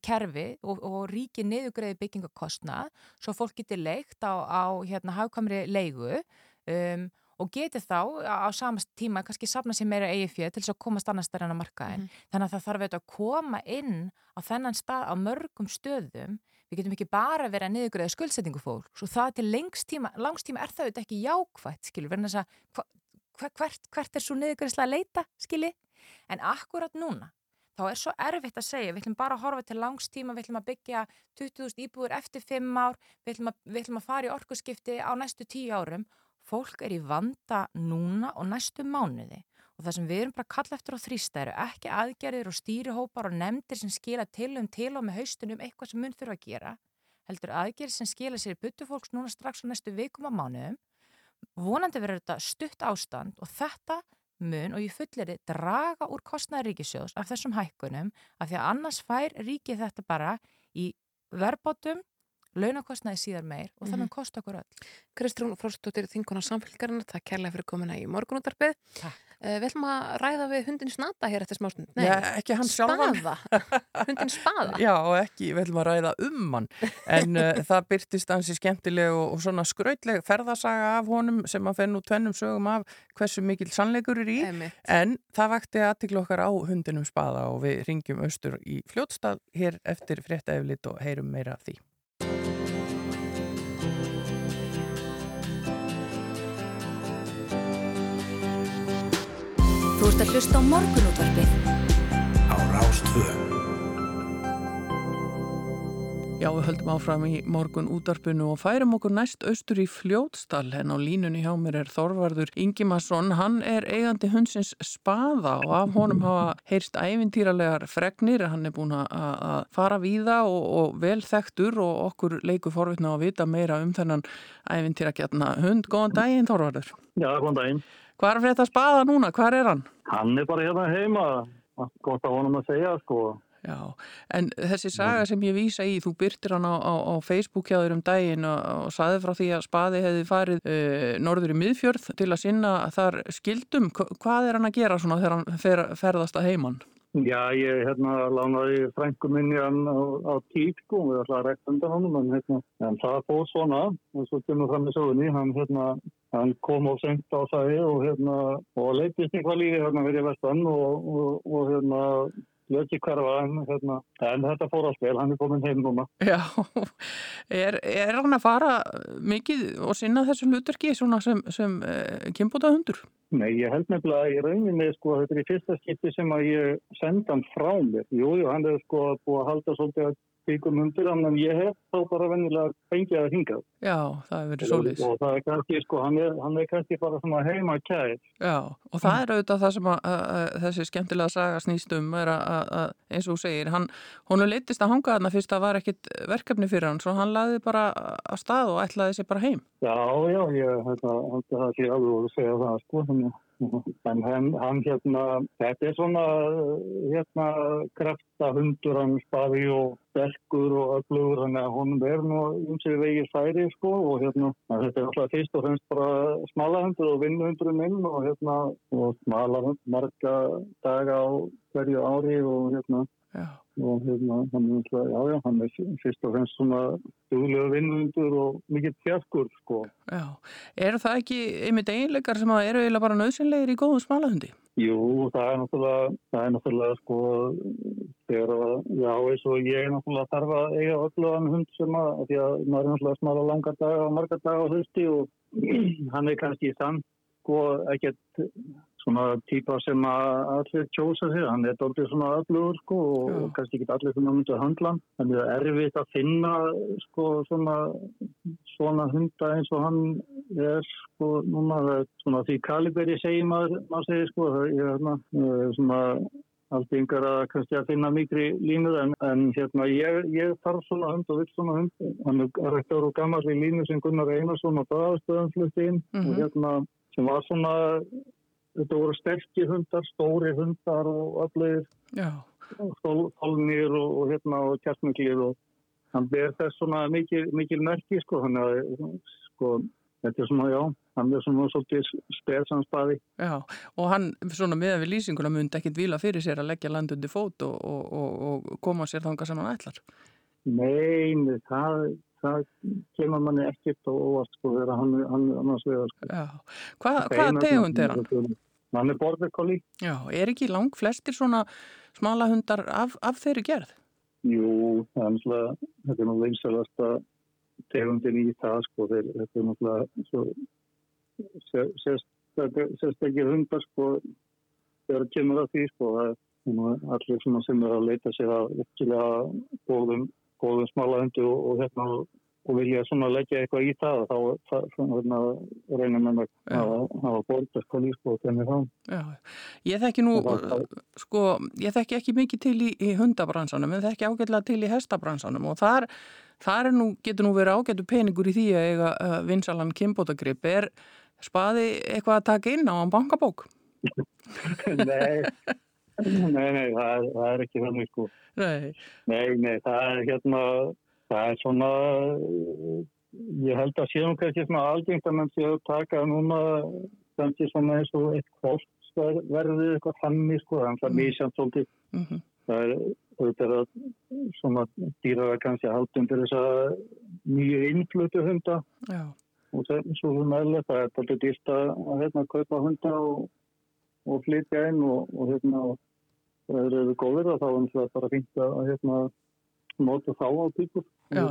kerfi og, og ríki niðugreiði byggingakostnað svo fólk getur leikt á, á hérna hafkamri leigu um, og geti þá á, á samast tíma kannski safna sér meira eigi fjöð til þess að komast annars stærn á markaðin. Þannig að það þarf að koma inn á þennan stað á mörgum stöðum. Við getum ekki bara verið að niðugreiða skuldsetningu fólk. Svo það til langstíma er það auðvitað ekki jákvægt, skilur, verðin þess að hva, hva, hvert, hvert er svo niðugreiðslega að leita, skilji? En akkurat núna, þá er svo erfitt að segja, við ætlum bara að horfa til langstíma, við ætlum að byggja 20.000 íbúður eftir 5 ár, við ætlum að, við ætlum að fara í orkuskipti á næstu 10 árum. Fólk er í vanda núna og næstu mánuði og það sem við erum bara að kalla eftir á þrýsta eru ekki aðgerðir og stýrihópar og nefndir sem skila til um til og með haustunum eitthvað sem mun þurfa að gera. Heldur aðgerðir sem skila sér í byttu fólks núna strax á næstu vikum á mánuðum. Vonandi verður þetta stutt ástand og þetta mun og ég fullir þið draga úr kostnæði ríkisjóðs af þessum hækkunum af því að annars fær ríkið þetta bara í verbótum, launakostnæði síðar meir og það Mhm. mun kosta okkur öll. Kristrún Frostóttir, þinguna samfélgarinn, það kærlega fyrir komuna í morgunútarpið. Uh, við ætlum að ræða við hundin Snata hér eftir smástund. Já, ekki hann sjálfan. Spaða. hundin Spaða. Já, og ekki, við ætlum að ræða um hann en uh, það byrtist ansi skemmtileg og, og svona skrautleg ferðasaga af honum sem að fennu tvennum sögum af hversu mikil sannleikur er í Einmitt. en það vakti aðtikla okkar á hundinum spaða og við ringjum austur í fljótstað hér eftir frétta eflit og heyrum meira af því. Ert að hlusta á morgunútvarpið á Rástvö. Já, við höldum áfram í morgun útarpinu og færum okkur næst austur í fljótstal en á línunni hjá mér er Þorvarður Ingimarsson. Hann er eigandi hundsins spaða og af honum hafa heyrst ævintýralegar fregnir. Hann er búin að að fara víða og, og vel þekktur og okkur leikur forvitna að vita meira um þennan ævintýrakjarna hund. Góðan daginn Þorvarður. Já, góðan daginn. Hvað er þetta spaða núna? Hvað er hann? Hann er bara hérna heima, gott að honum að segja, sko. Já, en þessi saga sem ég vísa í, þú byrtir hann á, á, á Facebook hjá þér um daginn og, og saði frá því að spaði hefði farið uh, norður í miðfjörð til að sinna þar skildum. Hva- Hvað er hann að gera svona þegar hann fer, ferðast að heimann? Já, ég hérna lánaði frængu minni hann á, á tík, sko, við ætlaði að rekta undan honum, en, hérna, en það fóð svona, og svo kemur fram í sögunni, hann, hérna, hann kom og sengt á sæði og, hérna, og leitist eitthvað lífi hérna fyrir vestan og, og, og hérna, lögki hverfa, en, hérna, en þetta fór að spil, hann er komin heim núna. Já, er, er hann að fara mikið og sinna þessu hluturki sem, sem uh, kynbúta hundur? Nei, ég held nefnilega í rauninni sko, þetta er í fyrsta skipti sem að ég senda hann frá mér. Jú, jú, hann er sko búið að halda svolítið að byggum undir en ég hef þá bara vennilega fengið að hingað. Já, það hefur verið svolítið. Og það er kannski, sko, hann er, hann er kannski bara heima kæð. Já, og það er auðvitað það sem að, að, að þessi skemmtilega saga snýst um er að, að, eins og segir, hann, hún leittist að hanga þarna fyrst að var ekkit verkefni fyrir hann, svo hann laði bara að stað og ætlaði sér bara heim. Já, já, ég held að held að það sé alveg að segja það, sko. Þannig, en hann, hann hérna, þetta er svona, hérna, krafta hundur, hann spaði og sterkur og að honum er nú um sig vegið færi, sko, og hérna, þetta er alltaf fyrst og fremst bara smala hundur og vinnuhundurinn minn og hérna, og smala hund marga daga á hverju ári og hérna, Já. Og hérna, hann er alltaf, já, já, hann er fyrst og fremst svona duglega vinnuhundur og mikið fjarkur, sko. Já, eru það ekki einmitt eiginleikar sem að eru eiginlega bara nöðsynlegir í góðum smalahundi? Jú, það er náttúrulega, það er náttúrulega sko, þegar að, já, eins og ég er náttúrulega þarf að eiga ölluðan hund sem að, því að maður er náttúrulega smala langa daga og marga daga á hausti og hann er kannski samt, sko, ekkert svona típa sem að allir kjósa sig, hann er doldið svona ölluður, sko, og, og kannski ekki allir sem að myndi að handla hann, en það er erfitt að finna, sko, svona, svona hunda eins og hann er, sko, núna, svona því kaliberi segir maður, maður segir, sko, það er hérna, eh, svona, allt yngar að kannski að finna mikri línur en, en hérna ég, ég þarf svona hund og vill svona hund. Hann er rætt ára og gammal í línu sem Gunnar Einarsson og Bræðastöðan flutti inn Mhm. og hérna sem var svona þetta voru sterkir hundar, stóri hundar og Já. fólnir og, og hérna og kjartmiklir og hann ber þess svona mikil, mikil merki sko þannig að sko þetta er svona já, hann er svona svolítið spilsanspaði Já, og hann svona meðan við lýsinguna myndi ekkit vila fyrir sér að leggja land undir fót og, og, og, og koma sér þanga sem hann ætlar. Nei, nei, það, það kemur manni ekkert og óvart sko þegar hann, hann annars vegar sko. Já, Hva, hvaða tegund er hann? Hann er border collie. Já, er ekki lang flestir svona smalahundar af, af þeirri gerð? Jú, það er náttúrulega, þetta er nú vinsalasta tegundin í það sko, þeir, þetta er náttúrulega svo sérstakir hundar sko, þegar það kemur að því sko, það er allir sem er að leita sér að virkilega góðum, góðum smalahundu og, og hérna og vilja svona leggja eitthvað í það þá það, svona, hérna, reynir með að hafa, borðast hvað lífsbóð þenni þá. Já, ég þekki nú, það- sko, ég þekki ekki mikið til í, í hundabransanum, en þekki ágætlega til í hestabransanum og þar, þar nú, getur nú verið ágættu peningur í því að eiga uh, vinsalan kimbótagrip. Er spaði eitthvað að taka inn á hann bankabók? nei, nei, nei, það er, það er ekki þannig sko. Nei. Nei, nei, það er hérna, það er svona, ég held að séum kannski svona algengt að mann sé að taka núna kannski svona eins og eitt kost verðið eitthvað þannig sko, en það er misjant svolítið. Mhm. Það er, þetta er að svona dýraða kannski að halda undir þessa nýju innflutu hunda Já. og það er svo meðlega það er þetta dýrt að, að hérna, kaupa hunda og, og flytja inn og, og hérna það eru góðir og þá er það bara fínt að hérna nota þá á tíkur Já.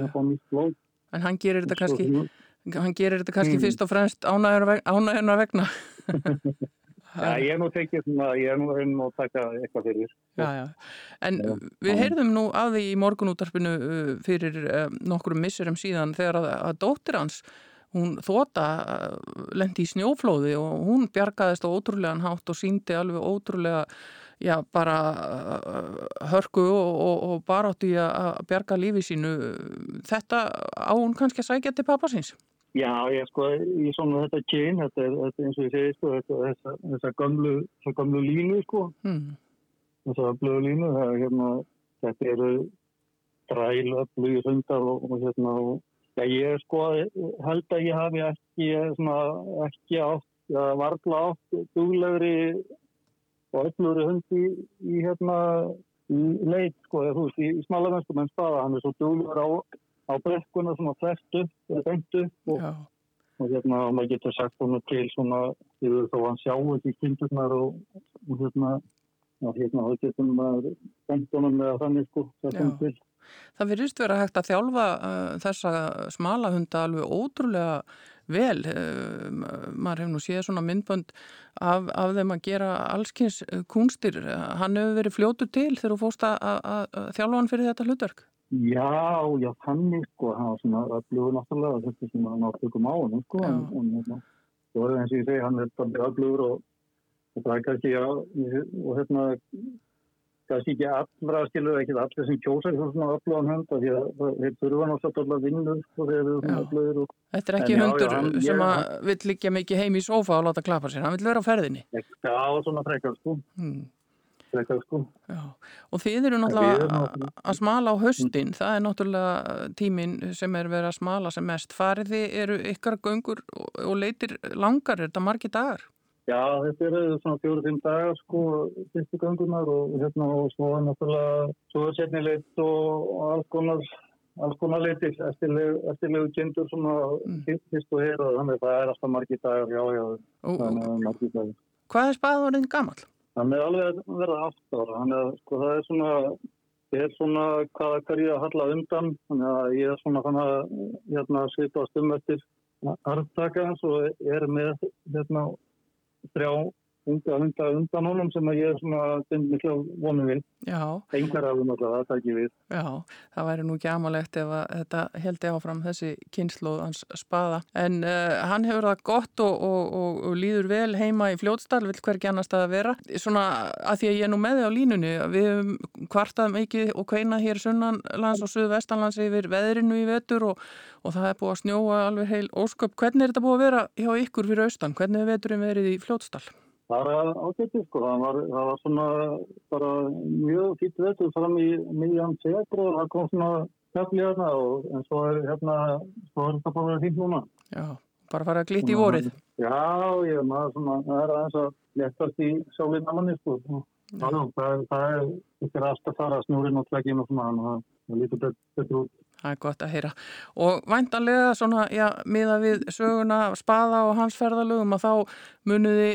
En hann gerir þetta kannski, hann gerir þetta kannski Mm. fyrst og fremst ánægjunar vegna. Já, ég er nú tekið svona, ég er nú einn og taka eitthvað fyrir. Já, já. En við heyrðum nú að því í morgunútarpinu uh, fyrir uh, nokkrum missurum síðan þegar að, að dóttir hans, hún þóta uh, lendi í snjóflóði og hún bjargaðist á ótrúlegan hátt og síndi alveg ótrúlega já, bara uh, hörku og, og, og baráttu í að bjarga lífi sínu. Þetta á hún kannski að sækja til pappa síns? Já, ég sko, í svona þetta kyn, þetta er, er eins og ég segi, sko, þetta, þessa, þessa gömlu línu, sko, Mm. þessa öflugu línu, það er hérna, þetta eru dræl öflugi hundar og, og hérna, og, já, ég sko held að ég hafi ekki, svona, ekki átt, já, varla átt duglegri og öflugri hundi í, í hérna, í leit, sko, eða, þú veist, í, í smalamennskum en staða, hann er svo duglegur á, á brekkuna, svona beint upp og, og hérna og maður getur sagt honum til svona yfir þó hann sjá ekki kindurnar og, og hérna og hérna þá getur maður bent honum með þannig sko þetta Já. til. Það virðist vera hægt að þjálfa uh, þessa smalahunda alveg ótrúlega vel. Uh, maður hefur nú séð svona myndbönd af, af þeim að gera allskins uh, kúnstir. Uh, hann hefur verið fljótur til þegar þú fóst að, að, að þjálfa hann fyrir þetta hlutverk. Já, já, þannig sko, hann var svona öflugur náttúrulega, þetta sem hann átt ykkur á hann sko, hérna, það eins og ég segi, hann er öflugur og, það er kannski, ég- og hérna, kannski ekki allra skilur, ekki allir sem kjósa eitthvað svona öflugan hund, af því að þeir þurfa náttúrulega að vinna, sko, þeir eru svona öflugir og Þetta er ekki En já, hundur já, hann- sem að vill liggja mikið heim í sófa og láta klappa sér. Hann vill vera á ferðinni. Já, svona frekar sko. Hmm. Frekar sko. Já. Og þið eru náttúrulega að- smala á höstin. Það er náttúrulega tíminn sem er verið að smala sem mest. Farið þið eru ykkar göngur og, og leitir langar. Er þetta margir dagar? Já, þetta eru svona fjóru-fimm dagar sko, fyrstu gangunar og hérna og svo er náttúrulega svo er setni leitt og, og alls konar alls konar leitir, eftirlegu, kindur svona mm. fyrst og hér og þannig að það er alltaf margir dagar, já, já, þannig að margir dagar. Hvað er spaðurinn gamall? Hann er alveg að verða ára, hann er, sko, það er svona, ég er svona hvaða hverju að halla undan, þannig að ég er svona þannig að, hérna, svipast um eftir arftaka hans og er með, hérna, serão unga hunda undan honum sem að ég er svona stund miklu vonum við. Já. Engar af þeim alltaf, það takk ég við. Já, það væri nú ekki amalegt ef þetta heldi áfram þessi kynnslóð hans spaða. En uh, hann hefur það gott og, og, og, og líður vel heima í fljótsdal, vil hvergi annars það að vera. Svona að því að ég er nú með þið á línunni, við hefum kvartað mikið og kveinað hér sunnanlands og suðvestanlands yfir veðrinu í vetur og, og það er búið að snjóa alveg heil ósköp. Hvernig er þetta búið að vera hjá ykkur fyrir austan? Hvernig er veturinn verið í fljótsdal? Það var ágættið sko, það var, það var svona bara mjög fýtt vetur fram í miðjan februar og það kom svona kefli hérna og en svo er hérna, svo er þetta bara fínt núna. Já, bara fara að glýtt í vorið. Já, ég maður svona, það er aðeins að letast í sálinn að manni sko. Það er, það er, þetta er alltaf fara snúrin og tleggin og svona, að það lítur bet- betur út. Það er gott að heyra. Og væntanlega svona, já, miða við söguna spaða og hans ferðalögum að þá muniði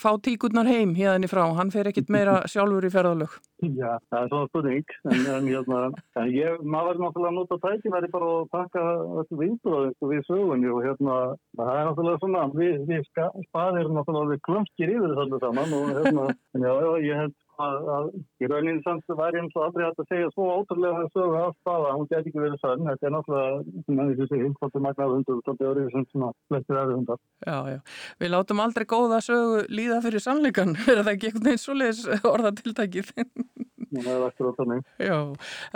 fá tíkurnar heim hérðan í frá. Hann fer ekkit meira sjálfur í ferðalög. Já, það er svona spurning, en, en, hérna, en ég, maður verður náttúrulega að nota tækifæri bara að taka þessu sko, við sögunni og hérna, það er náttúrulega svona, við, við spaðir náttúrulega við klumskir yfir þessu saman og hérna, já, já, ég held að, að í rauninni samt væri eins og aldrei hægt að segja svo ótrúlega sögu af spaða, hún geti ekki verið sönn, þetta er náttúrulega, sem að þessu segja, hvort magnaður hundur, þetta er sem svona flestir aðri hundar. Já, já. Við látum aldrei góða sögu líða fyrir sannleikan. Er það ekki einhvern veginn svoleiðis orðatiltækið? það er akkurat þannig. Já,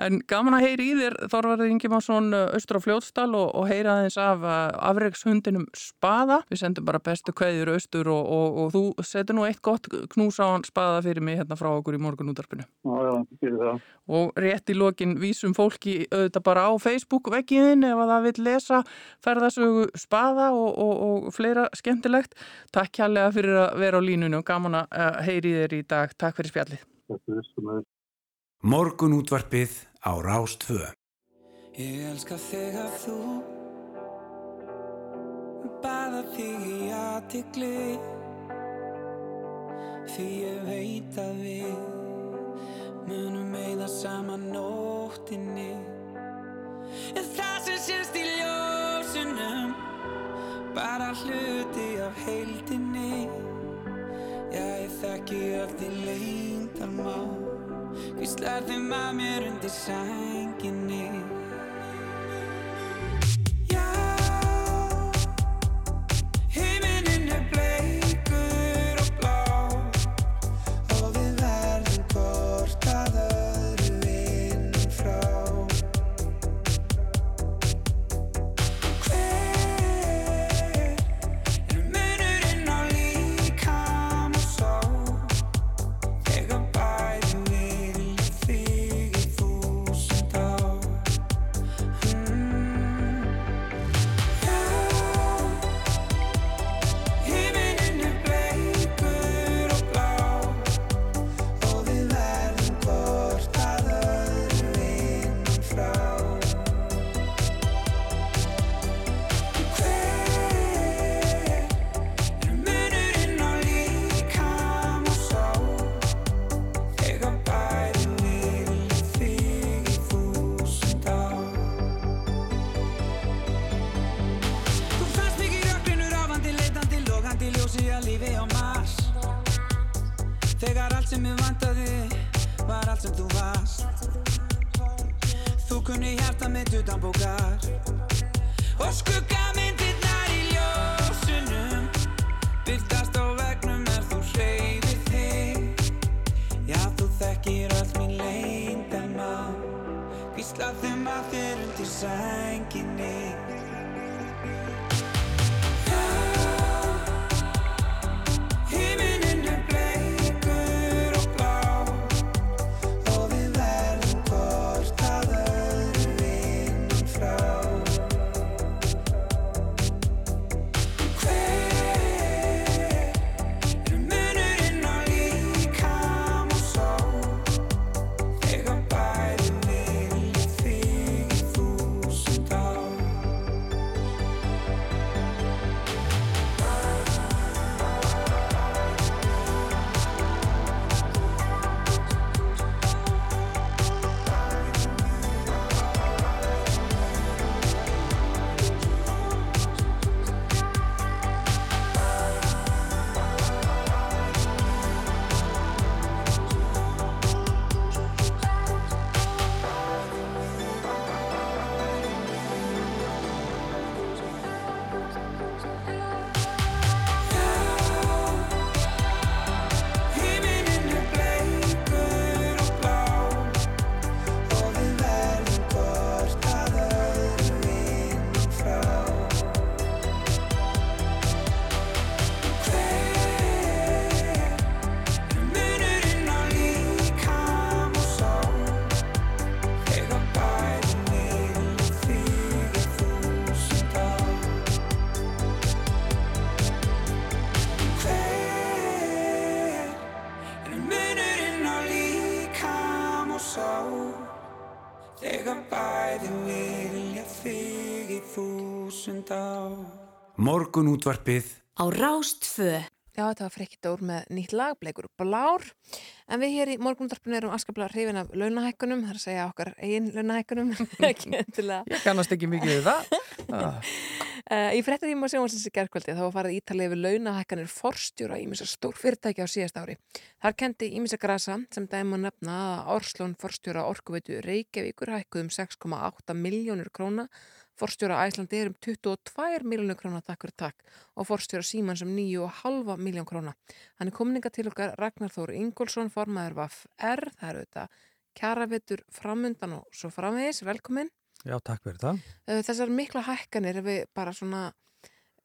en gaman að heyri í þér Þorvarður Ingimarsson austur á Fljótsdal og, og heyra aðeins af uh, afreikshundinum Spaða. Við sendum bara bestu kveðjur austur og, og, og þú setur nú eitt gott knús á hann Spaða fyrir mig hérna frá okkur í morgunútarpinu. Já, já, fyrir það. Og rétt í lokin vísum fólki auðvitað bara á Facebook veggiðin ef að það vil lesa ferðasögu Spaða og, og, og fleira skemmtilegt. Takk kjærlega fyrir að vera á línunum og gaman að heyri í þér í dag. Takk fyrir spjallið. Morgun útvarpið á Rástvö. Ég elska þig að þú Baða þig í aðtikli Því ég veit að við Munum meða saman nóttinni. En það sem sést í ljósunum Bara hluti af heildinni. Já, ég þekki öll því leyndarmál Hvíslar þeim að mér undir sænginni sem ég vantaði var allt sem þú varst. Þú kunni hjarta mitt utan bókar. Og skuggamyndirnar í ljósunum Byrtast á vegnum er þú hreyfir þig. Já, þú þekkir öll mín leyndamál Hvísla þeim að þér undir sænginni Morgun útvarpið Á Rástfö. Já, þetta var frekkit dór með nýtt lag, bleikur og blár. En við hér í morgundarpinu erum afskaplega hrifin af launahækkunum, það er að segja okkar eigin launahækkunum, ekki endilega. Ég kannast ekki mikið við það. Ah. Uh, í fréttatíma sjónvarsins í gerðkvöldi þá var farið ítalið við launahækkanir forstjóra ímisa stór fyrirtæki á síðast ári. Þar kendi ímisa grasa sem dæma nefna að Orslón forstjóra orkuveitu Reykjavíkur hækkuðum 6,8 miljónur króna forstjóra Æslandi er um 22 miljónu króna takk fyrir takk og forstjóra Símans um 9,5 miljón króna. Hann er komninga til okkar Ragnar Þór Ingólfsson, formaður VAF R, það eru þetta kjaravetur framundan og svo framvegis, velkomin. Já, takk fyrir það. Uh, Þessar mikla hækkanir ef við bara svona,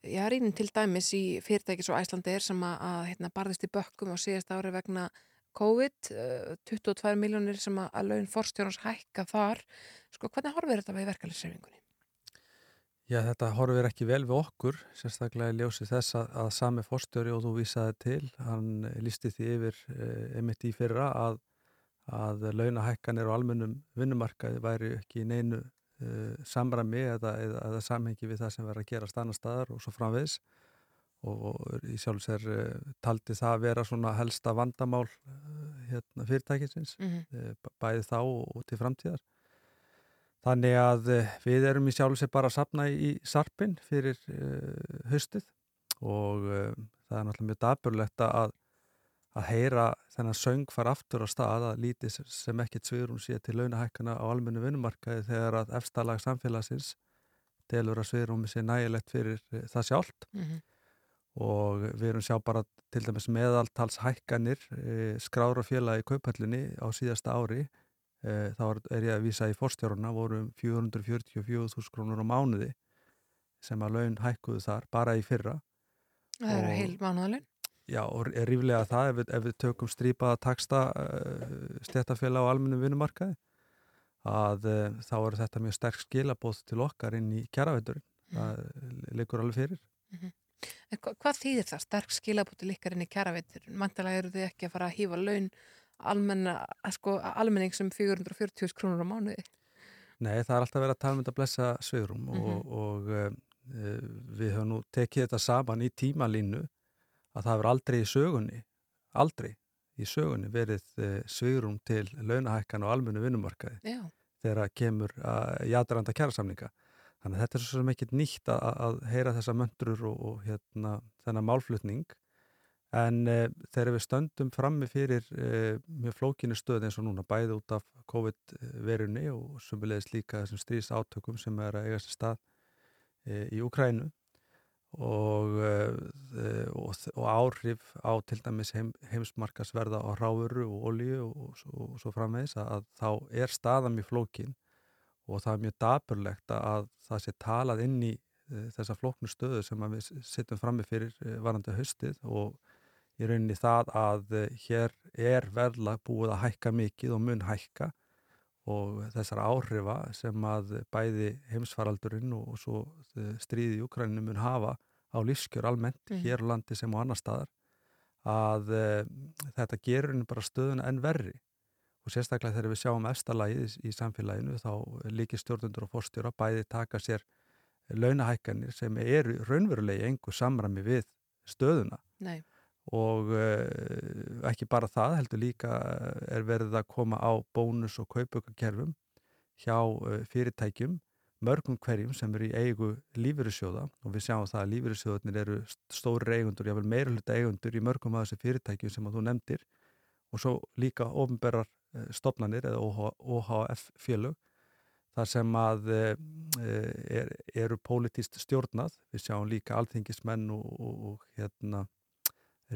já, rýnum til dæmis í fyrirtækis og Æslandi er sem að, að hérna, barðist í bökkum á síðast ári vegna COVID, uh, 22 miljónir sem að, laun forstjórnars hækka þar. Sko, hvernig horfir þetta við verkefliðsreifingunni? Já, þetta horfir ekki vel við okkur, sérstaklega í ljósi þess að, að sami fórstjóri og þú vísaði til, hann lísti því yfir eh, einmitt í fyrra að, að launahækkanir og almennum vinnumarkaði væri ekki í neinu eh, samræmi eða, eða, eða samhengi við það sem verður að gera stannar staðar og svo framvegis og í sjálfs er eh, taldi það að vera svona helsta vandamál eh, hérna, fyrirtækisins, Mhm. eh, bæði þá og, og til framtíðar. Þannig að eh, við erum í sjálf sér bara að sapna í sarpin fyrir uh, haustið og uh, það er náttúrulega mjög daburlegt að, að heyra þennan söng fara aftur á stað að lítið sem ekkert sviðrum sé til launahækkana á almennu vinnumarkaði þegar að efstalag samfélagsins telur að sviðrum sé nægilegt fyrir það sjálft Mhm. og við erum sjá bara til dæmis meðaltals hækkanir uh, skrára félagi í kaupallinni á síðasta ári Eh, þá er- ég að vísa í fórstjáruna voru um 444.000 krónur á mánuði sem að laun hækkuðu þar bara í fyrra. Það eru heil mánuðalun. Já, og er ríflega það ef við, ef við tökum strípaða taksta uh, stéttafélag á almennum vinnumarkaði að uh, þá eru þetta mjög sterk skilabóð til okkar inn í kjaraveturinn það liggur alveg fyrir. En hva, hvað þýðir það sterk skilabúti líkar inn í kjaravetur? Mæntalega eru þið ekki að fara að hýfa laun almenna, sko, almenning sem 440 krónur á mánuði. Nei, það er alltaf verið að tala um þetta blessa svegrum og, Mhm. og uh, við höfum nú tekið þetta saman í tímalínu að það verður aldrei í sögunni, aldrei í sögunni verið uh, svegrum til launahækkan og almennu vinnumarkaði Já. þegar kemur að játaranda kjærasamninga. Þannig að þetta er svo ekkit nýtt að, að heyra þessa möndrur og, og hérna, þennan málflutning En uh, þegar við stöndum frammi fyrir uh, mjög flókinu stöð eins og núna bæði út af COVID-verunni og sumulegis líka þessum stríðs átökum sem er að eiga sér stað uh, í Ukrænu og, uh, og, og áhrif á til dæmis heim, heimsmarkasverða á ráuru og olíu og, og, svo- framvegis að, þá er staðan mjög flókin og það er mjög daburlegt að það sé talað inn í uh, þessa flóknu stöðu sem við sittum frammi fyrir uh, varandi haustið og í rauninni það að uh, hér er verðlag búið að hækka mikið og mun hækka og þessar áhrifa sem að bæði heimsfaraldurinn og svo uh, stríði í Ukraínu mun hafa á lífskjör almennt Mhm. hér á landi sem á annar staðar að uh, þetta gerur bara stöðuna enn verri og sérstaklega þegar við sjáum efstalagið í, í samfélaginu þá líkir stjórnundur og fórstjóra bæði taka sér launahækkanir sem eru raunverulegi engu samræmi við stöðuna Nei. Og uh, ekki bara það heldur líka eh, er verið að koma á bónus og kaupaukakerfum hjá uh, fyrirtækjum mörgum hverjum sem eru í eigu lífyrirsjóða og við sjáum það að lífyrirsjóðarnir eru st- stórir eigundur, jáfnvel meira hluta eigundur í mörgum af þessu fyrirtækjum sem þú nefndir. Og svo líka ofnberrar uh, stopnanir eða OH, OHF félög þar sem að er, eru pólitíst stjórnað. Við sjáum líka alþingismenn og, og, og hérna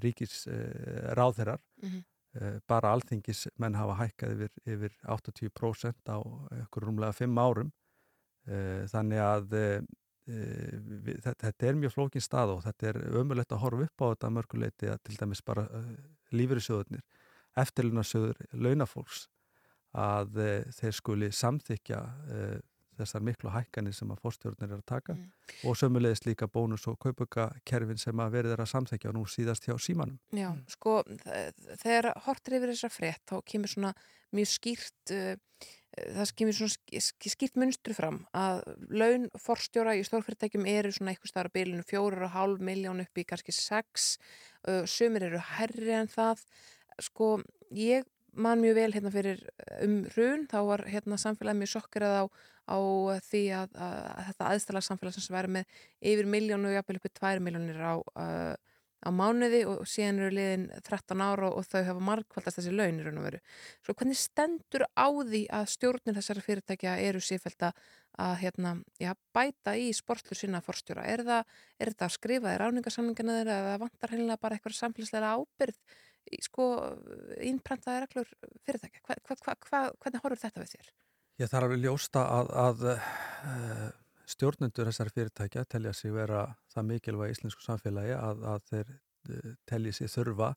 ríkis uh, ráðherrar Mhm. uh, bara alþingismenn hafa hækkað yfir, yfir 80% á ykkur rúmlega 5 árum uh, þannig að við, þetta, þetta er mjög flókin stað og þetta er ömulegt að horfa upp á þetta mörguleiti að til dæmis bara lífyrirsjóðurnir eftirlunarsjóður launafólks að þeir skuli samþykja þessar miklu hækkanir sem að fórstjórnir er að taka og sömulegist líka bónus og kaupaukakerfin sem að verið er að samþykja nú síðast hjá símanum. Já, sko, þ- þegar hortir yfir þessa frétt, þá kemur svona mjög skýrt, uh, það kemur svona sk- sk- skýrt munstru fram að laun forstjóra í stórfyrirtækjum eru svona eitthvað starf bilinu fjórar og hálf miljón upp í kannski sex, uh, sumir eru herri en það. Sko, ég man mjög vel hérna fyrir um hrun, þá var hérna samfélagið mjög sokkerað á, á því að, að, að þetta aðstæðlag samfélag sem væri með yfir miljónu og jafnvel uppi tvær miljónir á uh, á mánuði og síðan eru liðin 13 ára og, og þau hafa markvaldast þessi laun í raun og veru. Svo hvernig stendur á því að stjórnir þessara fyrirtækja eru sífælt að hérna, já, bæta í sportlur sinna forstjóra? Er er það að skrifa þér ráningarsamlingina þeirra eða vantar heimlega bara eitthvað samfélagslega ábyrð í sko innprentaði reglur fyrirtækja? Hva, hva, hva, hvernig horfur þetta við þér? Ég þarf alveg ljósta að, að uh, stjórnendur þessar fyrirtækja telja sig vera það mikilvæg í íslensku samfélagi að, að þeir uh, telji sig þurfa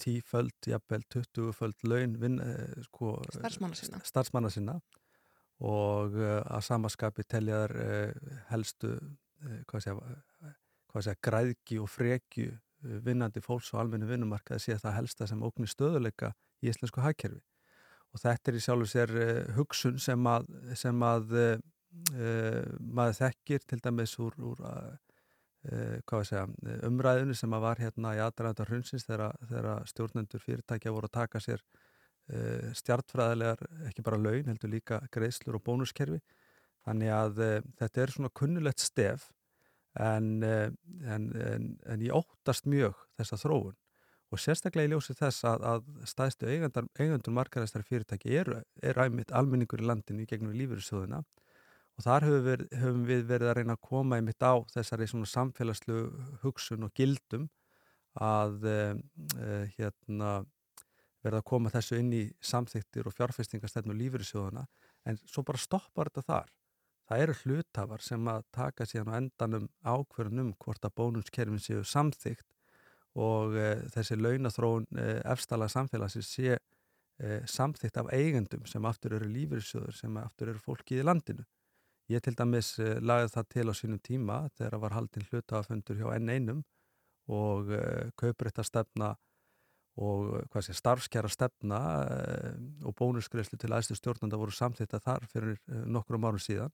tíföld, jafnvel, 20 föld laun vin, uh, sko, Starfsmanna sinna. starfsmanna sinna og að samaskapi telja þær uh, helstu hvað segja, hvað segja, græðki og frekju uh, vinnandi fólks og almennu vinnumarkaði sé það helsta sem óknir stöðuleika í íslensku hagkerfi og þetta er í sjálfu sér uh, hugsun sem að, sem að uh, maður þekkir til dæmis úr, úr uh, segja, umræðinu sem að var hérna í aðræðanda hrunsins þegar, stjórnendur fyrirtækja voru að taka sér uh, stjartfræðilegar, ekki bara laun, heldur líka greiðslur og bónuskerfi. Þannig að þetta er svona kunnulegt stef en, en, en, en ég óttast mjög þessa þróun og sérstaklega í ljósi þess að, að staðstu eigandur, markaræstar fyrirtæki eru er almenningur í landinu í gegnum lífyrirsjóðuna og þar höfum við, höfum við verið að reyna að koma einmitt á þessari samfélagslu hugsun og gildum að uh, uh, hérna verða að koma þessu inn í samþyktir og fjárfestingarstefnu lífyrirsjóðuna en svo bara stoppar þetta þar. Það eru hlutafar sem að taka síðan á endanum ákverðunum hvort að bónuskerfin séu samþykt og e, þessi launathróun e, efstala samfélagsins sé e, samþygt af eigendum sem aftur eru lífyrirsjóður sem aftur eru fólkið í landinu. Ég til dæmis lagði það til á sínum tíma þegar var haldinn hlutafundur hjá N1 og e, kauprætta stefna og sé, starfskjara stefna og bónusgreðslu til aðstu stjórnanda voru samþýtta þar fyrir nokkrum árum síðan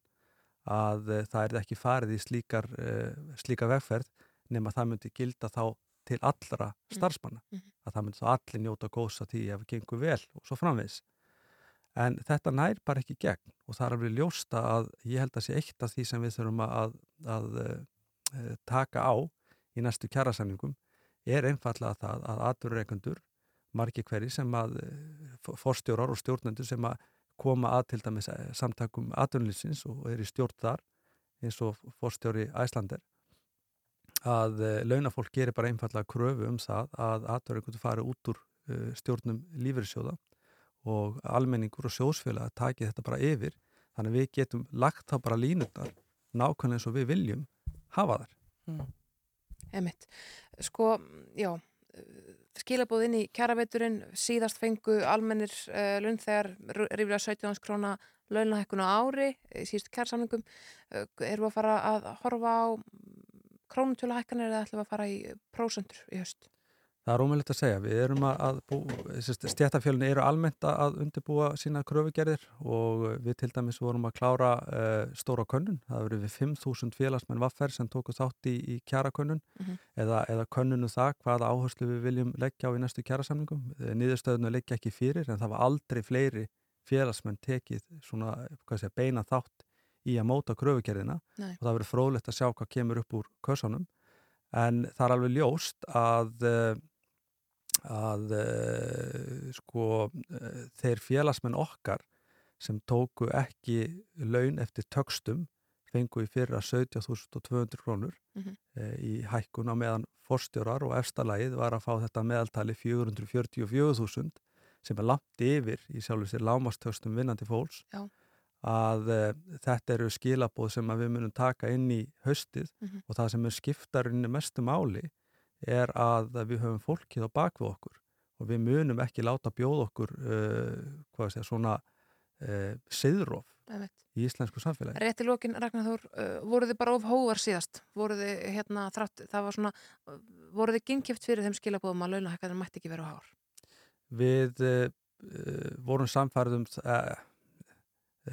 að það er ekki farið í slíkar, slíka vegferð nema það myndi gilda þá til allra starfsmanna Mhm. að það myndi þá allir njóta góðs að því ef það gengur vel og svo framvegis en þetta nær bara ekki gegn og það er alveg ljósta að ég held að sé eitt af því sem við þurfum að, að, að uh, taka á í næstu kjærasamningum er einfallega það að aturreikandur margir hverji sem að uh, forstjórar og stjórnendur sem að koma að til dæmis eh, samtakum atunlýsins og er í stjórn þar eins og forstjóri Æslander að uh, launafólk gerir bara einfallega kröfu um það að aturreikandur fari út úr uh, stjórnum lífyrirsjóða og almenningur og sjósfélag taki þetta bara yfir þannig að við getum lagt þá bara línundar nákvæmlega eins og við viljum hafa þar Mm. Emitt. Sko, já, skilabóð inn í kjaraveturinn, síðast fengu almennir uh, launþegar ríflega 17 króna launahækkun á ári í síðustu kjarasamlingum. Uh, erum við að fara að horfa á krónutöluhækkanir eða ætlum við að fara í prósentur í höst? Það er ómögulegt að segja. Við erum að, stjættafjölunni eru almennt að undirbúa sína kröfugerðir og við til dæmis vorum að klára uh, stóra könnun. Það verið við 5.000 félagsmenn vaffer sem tóku þátt í, í kjarakönnun Mhm. eða, eða könnunu það hvaða áherslu við viljum leggja á í næstu kjarasamningum. Niðurstöðinu leggja ekki fyrir en það var aldrei fleiri félagsmenn tekið svona hvað segja, beina þátt í að móta kröfugerðina Nei. og það verið fróðlegt að sjá hvað kemur upp úr kössunum en það er alveg ljóst að uh, að uh, sko uh, þeir félagsmenn okkar sem tóku ekki laun eftir tökstum fengu í fyrra 17.200 krónur Mhm. uh, í hækkun á meðan forstjórar og efstalagið var að fá þetta meðaltali 444.000 sem er langt yfir í sjálfur sér lámastökstum vinnandi fólks Já. Að uh, þetta eru skilabóð sem að við munum taka inn í haustið Mhm. og það sem er skiptarinni mestu máli er að við höfum fólkið á bakvið okkur og við munum ekki láta bjóða okkur uh, hvað sé, svona uh, siðróf Einmitt. í íslensku samfélagi. Rétt í lokin, Ragnar Þór, uh, voruð þið bara of hóvar síðast? Voruð þið, hérna, þrátt, það var svona, voruð þið gengjöft fyrir þeim skilabóðum að launahækkanir mætti ekki vera á hár? Við vorum samfærið um uh,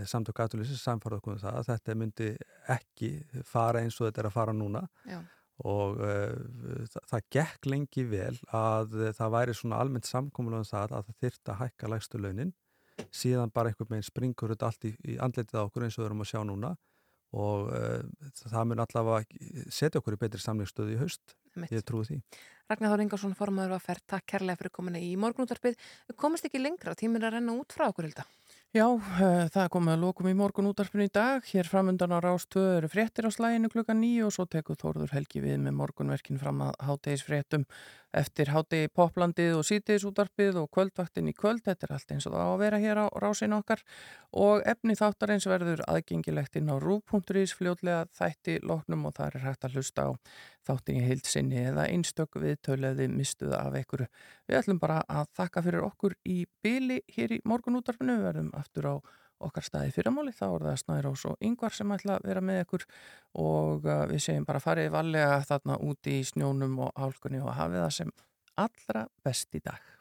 samtök aðtúrlýsins samfærið okkur um það að þetta myndi ekki fara eins og þetta er að fara núna Já. og uh, það, það gekk lengi vel að það væri svona almennt samkomulega um það að það þyrta að hækka lægstu launin síðan bara einhvern veginn springur þetta allt í, í andletið á okkur eins og við erum að sjá núna og uh, það mun allavega setja okkur í betri samlingsstöðu í haust Einmitt. ég trúi því. Ragnar Þór Ingarsson, formaður var fært, takk kærlega fyrir komuna í morgunútarpið. Við komast ekki lengra, tíminn er að renna út frá okkur, Hilda. Já, uh, það komið að lokum í morgun útarpinu í dag. Hér framöndan á Rástöðu eru fréttir á slæginu klukkan nýju og svo tekur Þórður Helgi við með morgunverkin fram að hátegis fréttum eftir hátegi poplandið og sítegis útarpið og kvöldvaktin í kvöld. Þetta er allt eins og það á að vera hér á Rásinu okkar og efni þáttar eins verður aðgengilegt inn á rúf.is fljótlega þætti loknum og það er hægt að hlusta á þáttin í heilsinni eða einstök viðtöluði mistuða af einhverju. Við ætlum bara að þakka fyrir okkur í byli hér í morgunútarfinu. Við verðum aftur á okkar staði fyrramáli. Þá er það Snærós og Yngvar sem ætla að vera með ykkur og uh, við segjum bara farið valega þarna úti í snjónum og hálkunni og hafið það sem allra best í dag.